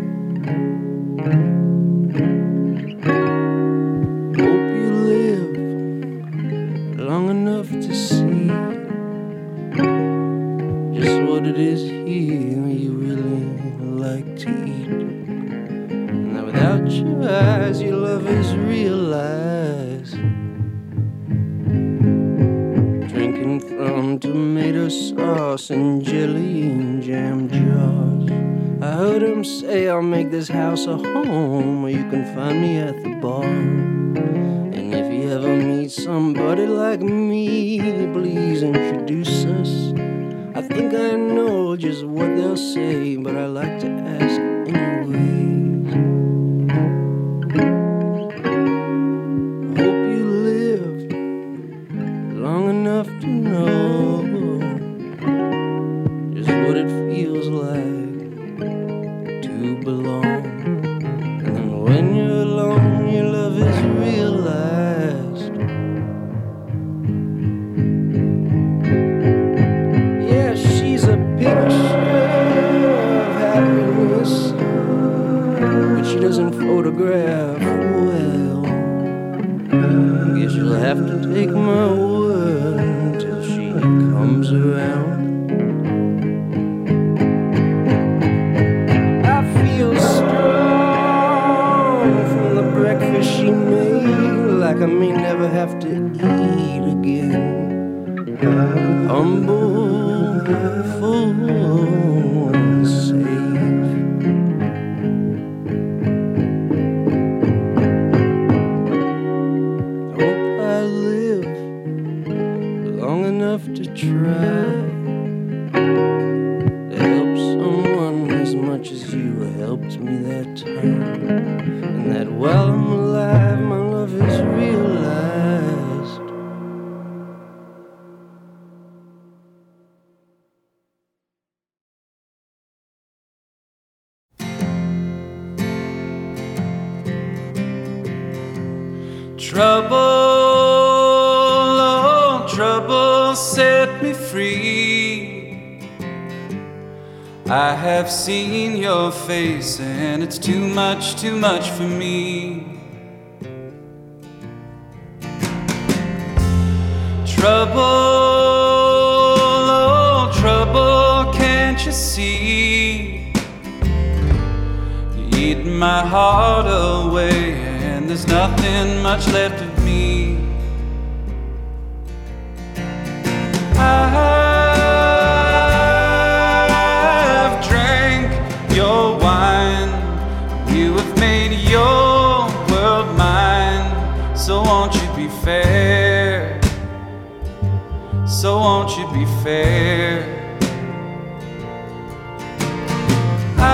Sauce and jelly and jam jars. I heard him say, I'll make this house a home where you can find me at the bar. And if you ever meet somebody like me, please introduce us. I think I know just what they'll say, but I like to ask anyways. humble fool. Face, and it's too much, too much for me. Trouble, oh, trouble, can't you see? You eat my heart away, and there's nothing much left of me. I've your world mine. So won't you be fair? So won't you be fair? I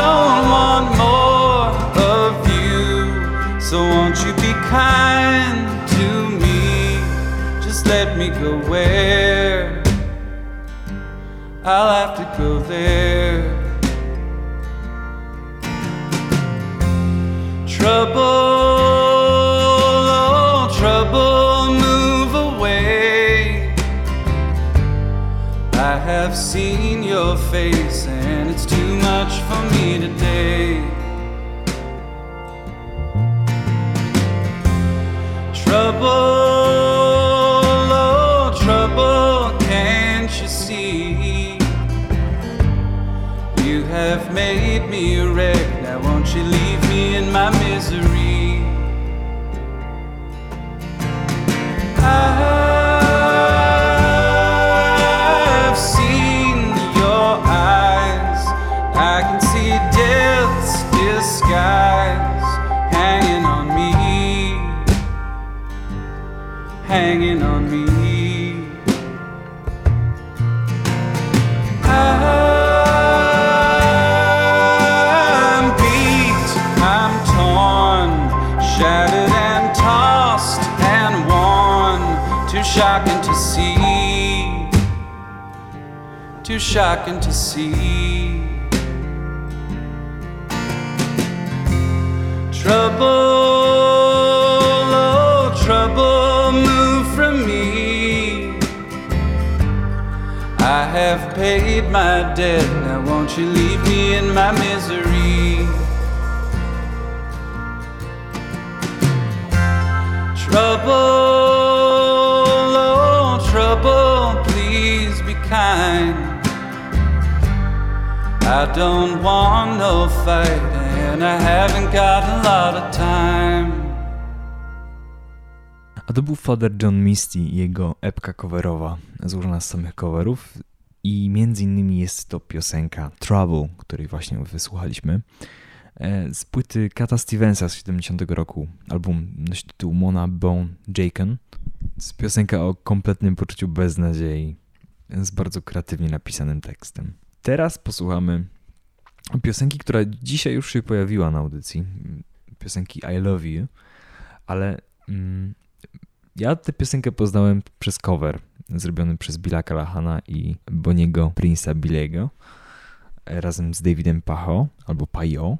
don't want more of you. So won't you be kind to me? Just let me go where I'll have to go there. trouble, oh, trouble, move away. I have seen your face, and it's too much for me today. Trouble, oh, trouble, can't you see? You have made me red. Hanging on me. I'm beat, I'm torn, shattered and tossed and worn. Too shocking to see, too shocking to see. Trouble, have paid my debt, now won't you leave me in my misery? Trouble, oh trouble, please be kind. I don't want no fight, and I haven't got a lot of time. A to był Father John Misty i jego epka coverowa, złożona z samych coverów. I między innymi jest to piosenka Trouble, której właśnie wysłuchaliśmy, e, z płyty Kata Stevensa z 70 roku. Album nosi tytuł Mona Bone Jaken. Jest piosenka o kompletnym poczuciu beznadziei, z bardzo kreatywnie napisanym tekstem. Teraz posłuchamy piosenki, która dzisiaj już się pojawiła na audycji. Piosenki I Love You, ale mm, ja tę piosenkę poznałem przez cover zrobiony przez Billa Callahana i Boniego Prince'a Billego razem z Davidem Pacho albo Pajo.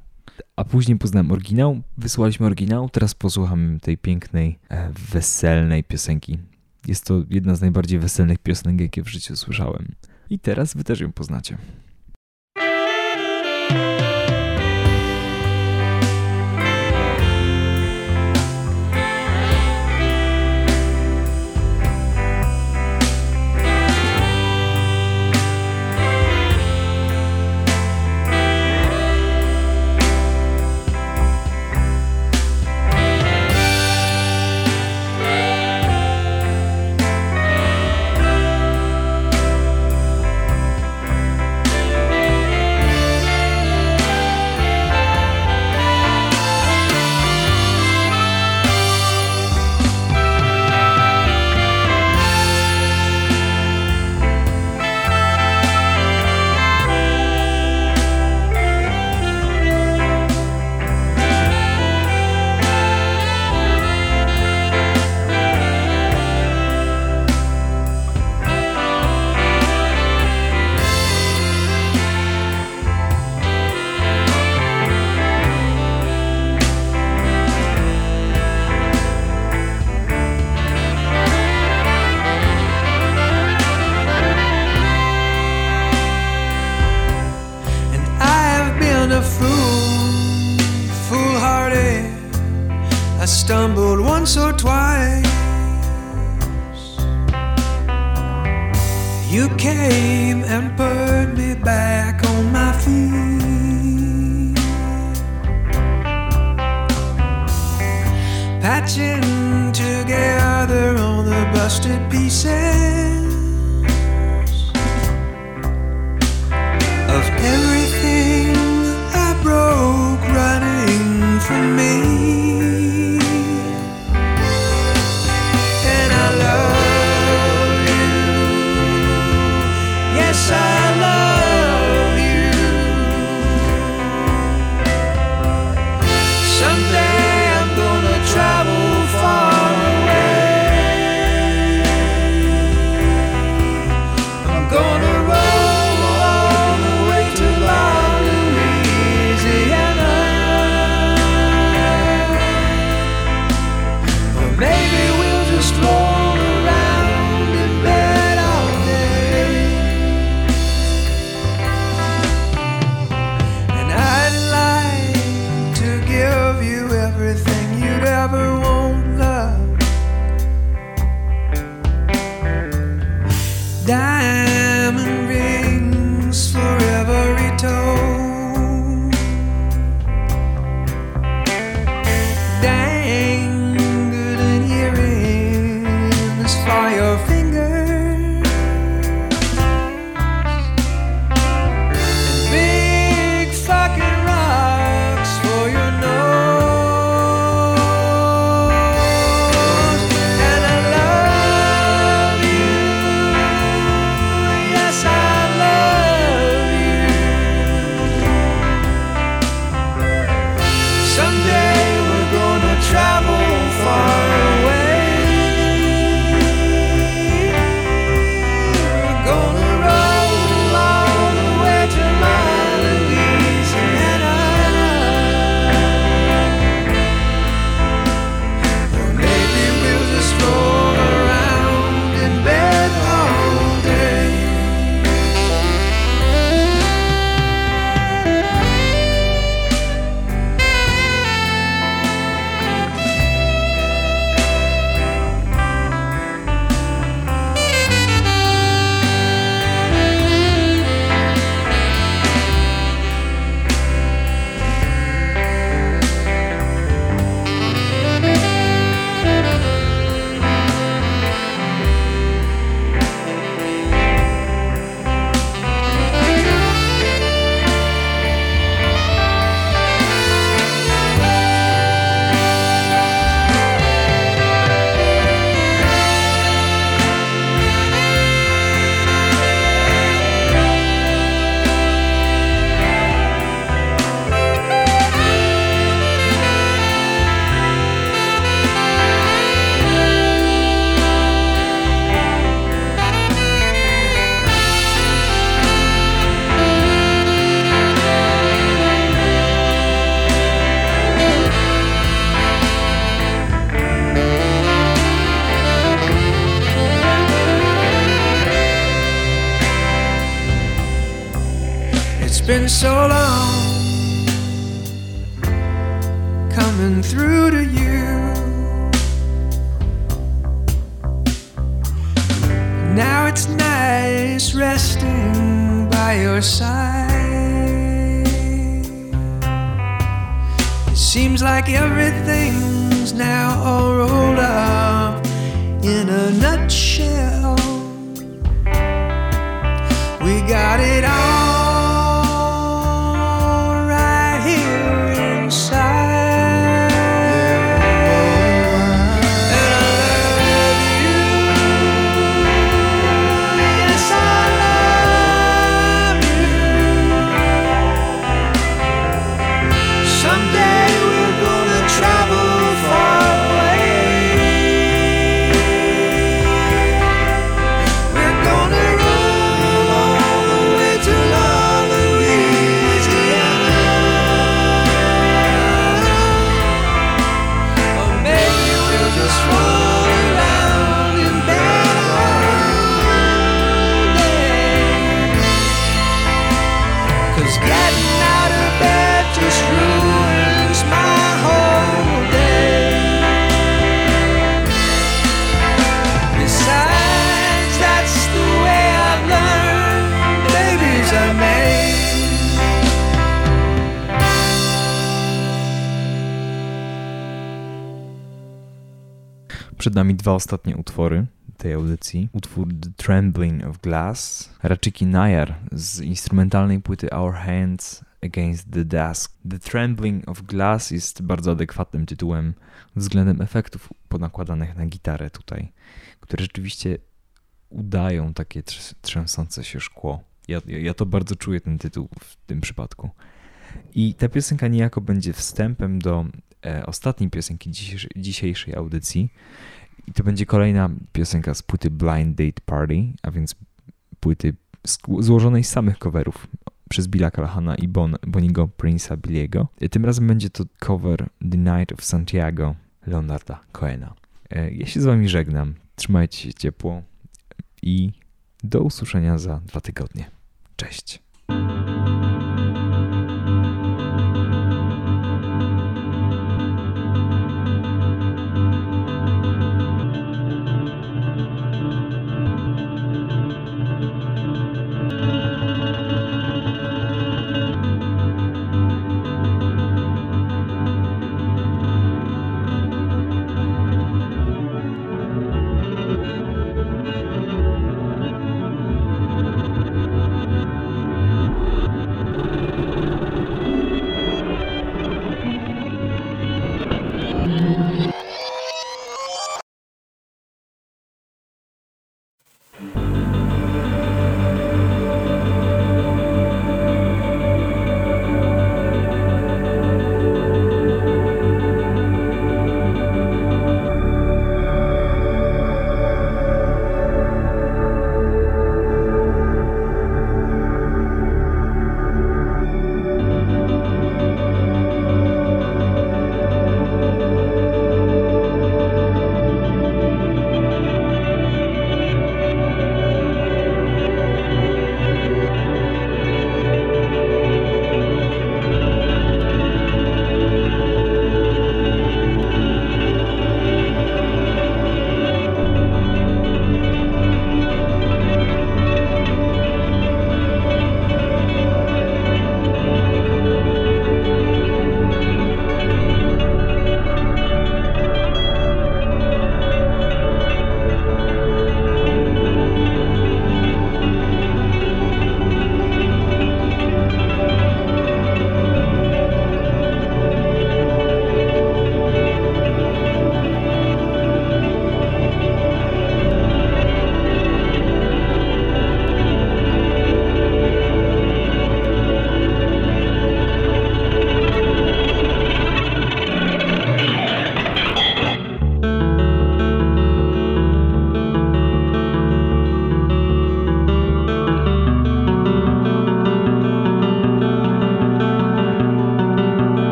A później poznałem oryginał, wysłaliśmy oryginał, teraz posłuchamy tej pięknej, e, weselnej piosenki. Jest to jedna z najbardziej weselnych piosenek, jakie w życiu słyszałem. I teraz wy też ją poznacie. Ostatnie utwory tej audycji. Utwór The Trembling of Glass, Rachiki Nayar z instrumentalnej płyty Our Hands Against the Dusk. The Trembling of Glass jest bardzo adekwatnym tytułem względem efektów ponakładanych na gitarę tutaj, które rzeczywiście udają takie trz- trzęsące się szkło. Ja, ja, to bardzo czuję ten tytuł w tym przypadku. I ta piosenka niejako będzie wstępem do e, ostatniej piosenki dzisiejszej audycji. I to będzie kolejna piosenka z płyty Blind Date Party, a więc płyty złożonej z samych coverów przez Billa Callahana i bon, Boniego Prince'a Billiego. E, Tym razem będzie to cover The Night of Santiago Leonarda Cohena. E, Ja się z wami żegnam. Trzymajcie się ciepło i do usłyszenia za dwa tygodnie. Cześć.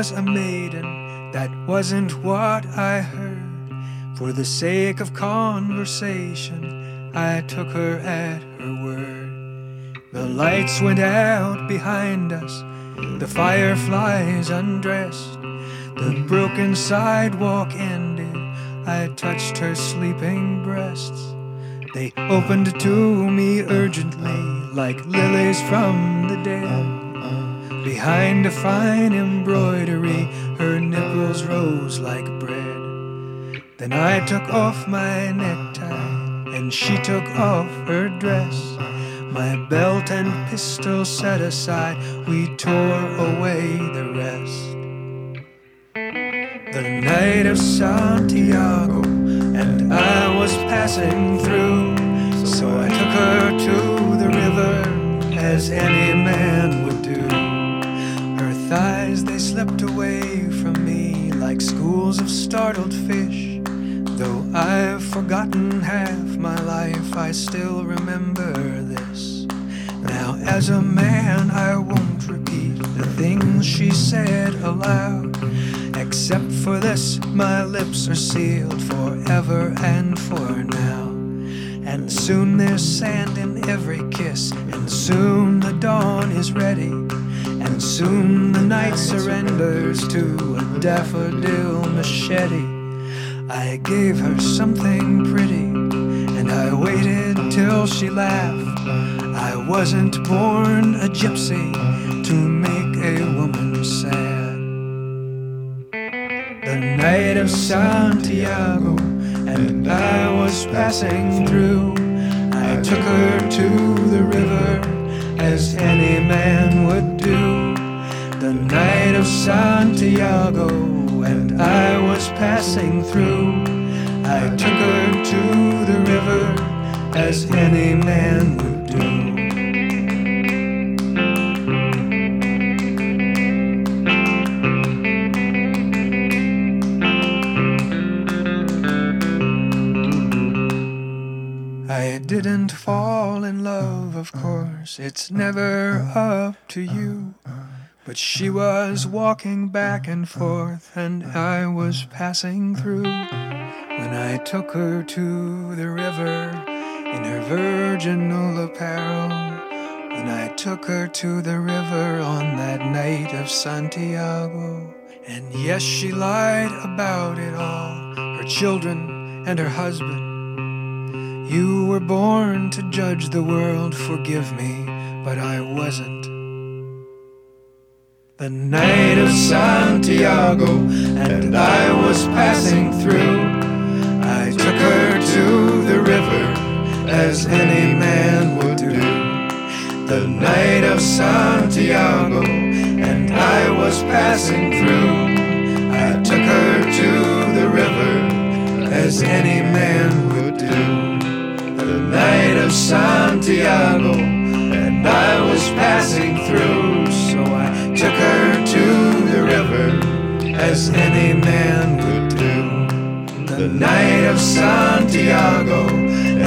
Was a maiden, that wasn't what I heard. For the sake of conversation, I took her at her word. The lights went out behind us, the fireflies undressed, the broken sidewalk ended. I touched her sleeping breasts. They opened to me urgently, like lilies from the dead. Behind a fine embroidery, her nipples rose like bread. Then I took off my necktie, and she took off her dress. My belt and pistol set aside, we tore away the rest. The night of Santiago, and I was passing through. So I took her to the river, as any man would thighs, they slipped away from me like schools of startled fish. Though I've forgotten half my life, I still remember this. Now, as a man, I won't repeat the things she said aloud. Except for this, my lips are sealed forever and for now. And soon there's sand in every kiss, and soon the dawn is ready. And soon the night surrenders to a daffodil machete. I gave her something pretty, and I waited till she laughed. I wasn't born a gypsy to make a woman sad. The night of Santiago, and I was passing through. I took her to the river, as any man would do. The night of Santiago, and I was passing through. I took her to the river, as any man would do. I didn't fall in love, of uh, course, it's uh, never uh, up to you. But she was walking back and forth, and I was passing through. When I took her to the river in her virginal apparel, when I took her to the river on that night of Santiago. And yes, she lied about it all her children and her husband. You were born to judge the world, forgive me, but I wasn't. The night of Santiago, and I was passing through. I took her to the river, as any man would do. The night of Santiago, and I was passing through. I took her to the river, as any man would do the night of Santiago, and I was passing through, so I took her to the river, as any man would do. The night of Santiago,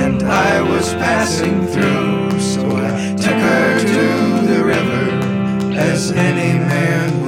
and I was passing through, so I took her to the river, as any man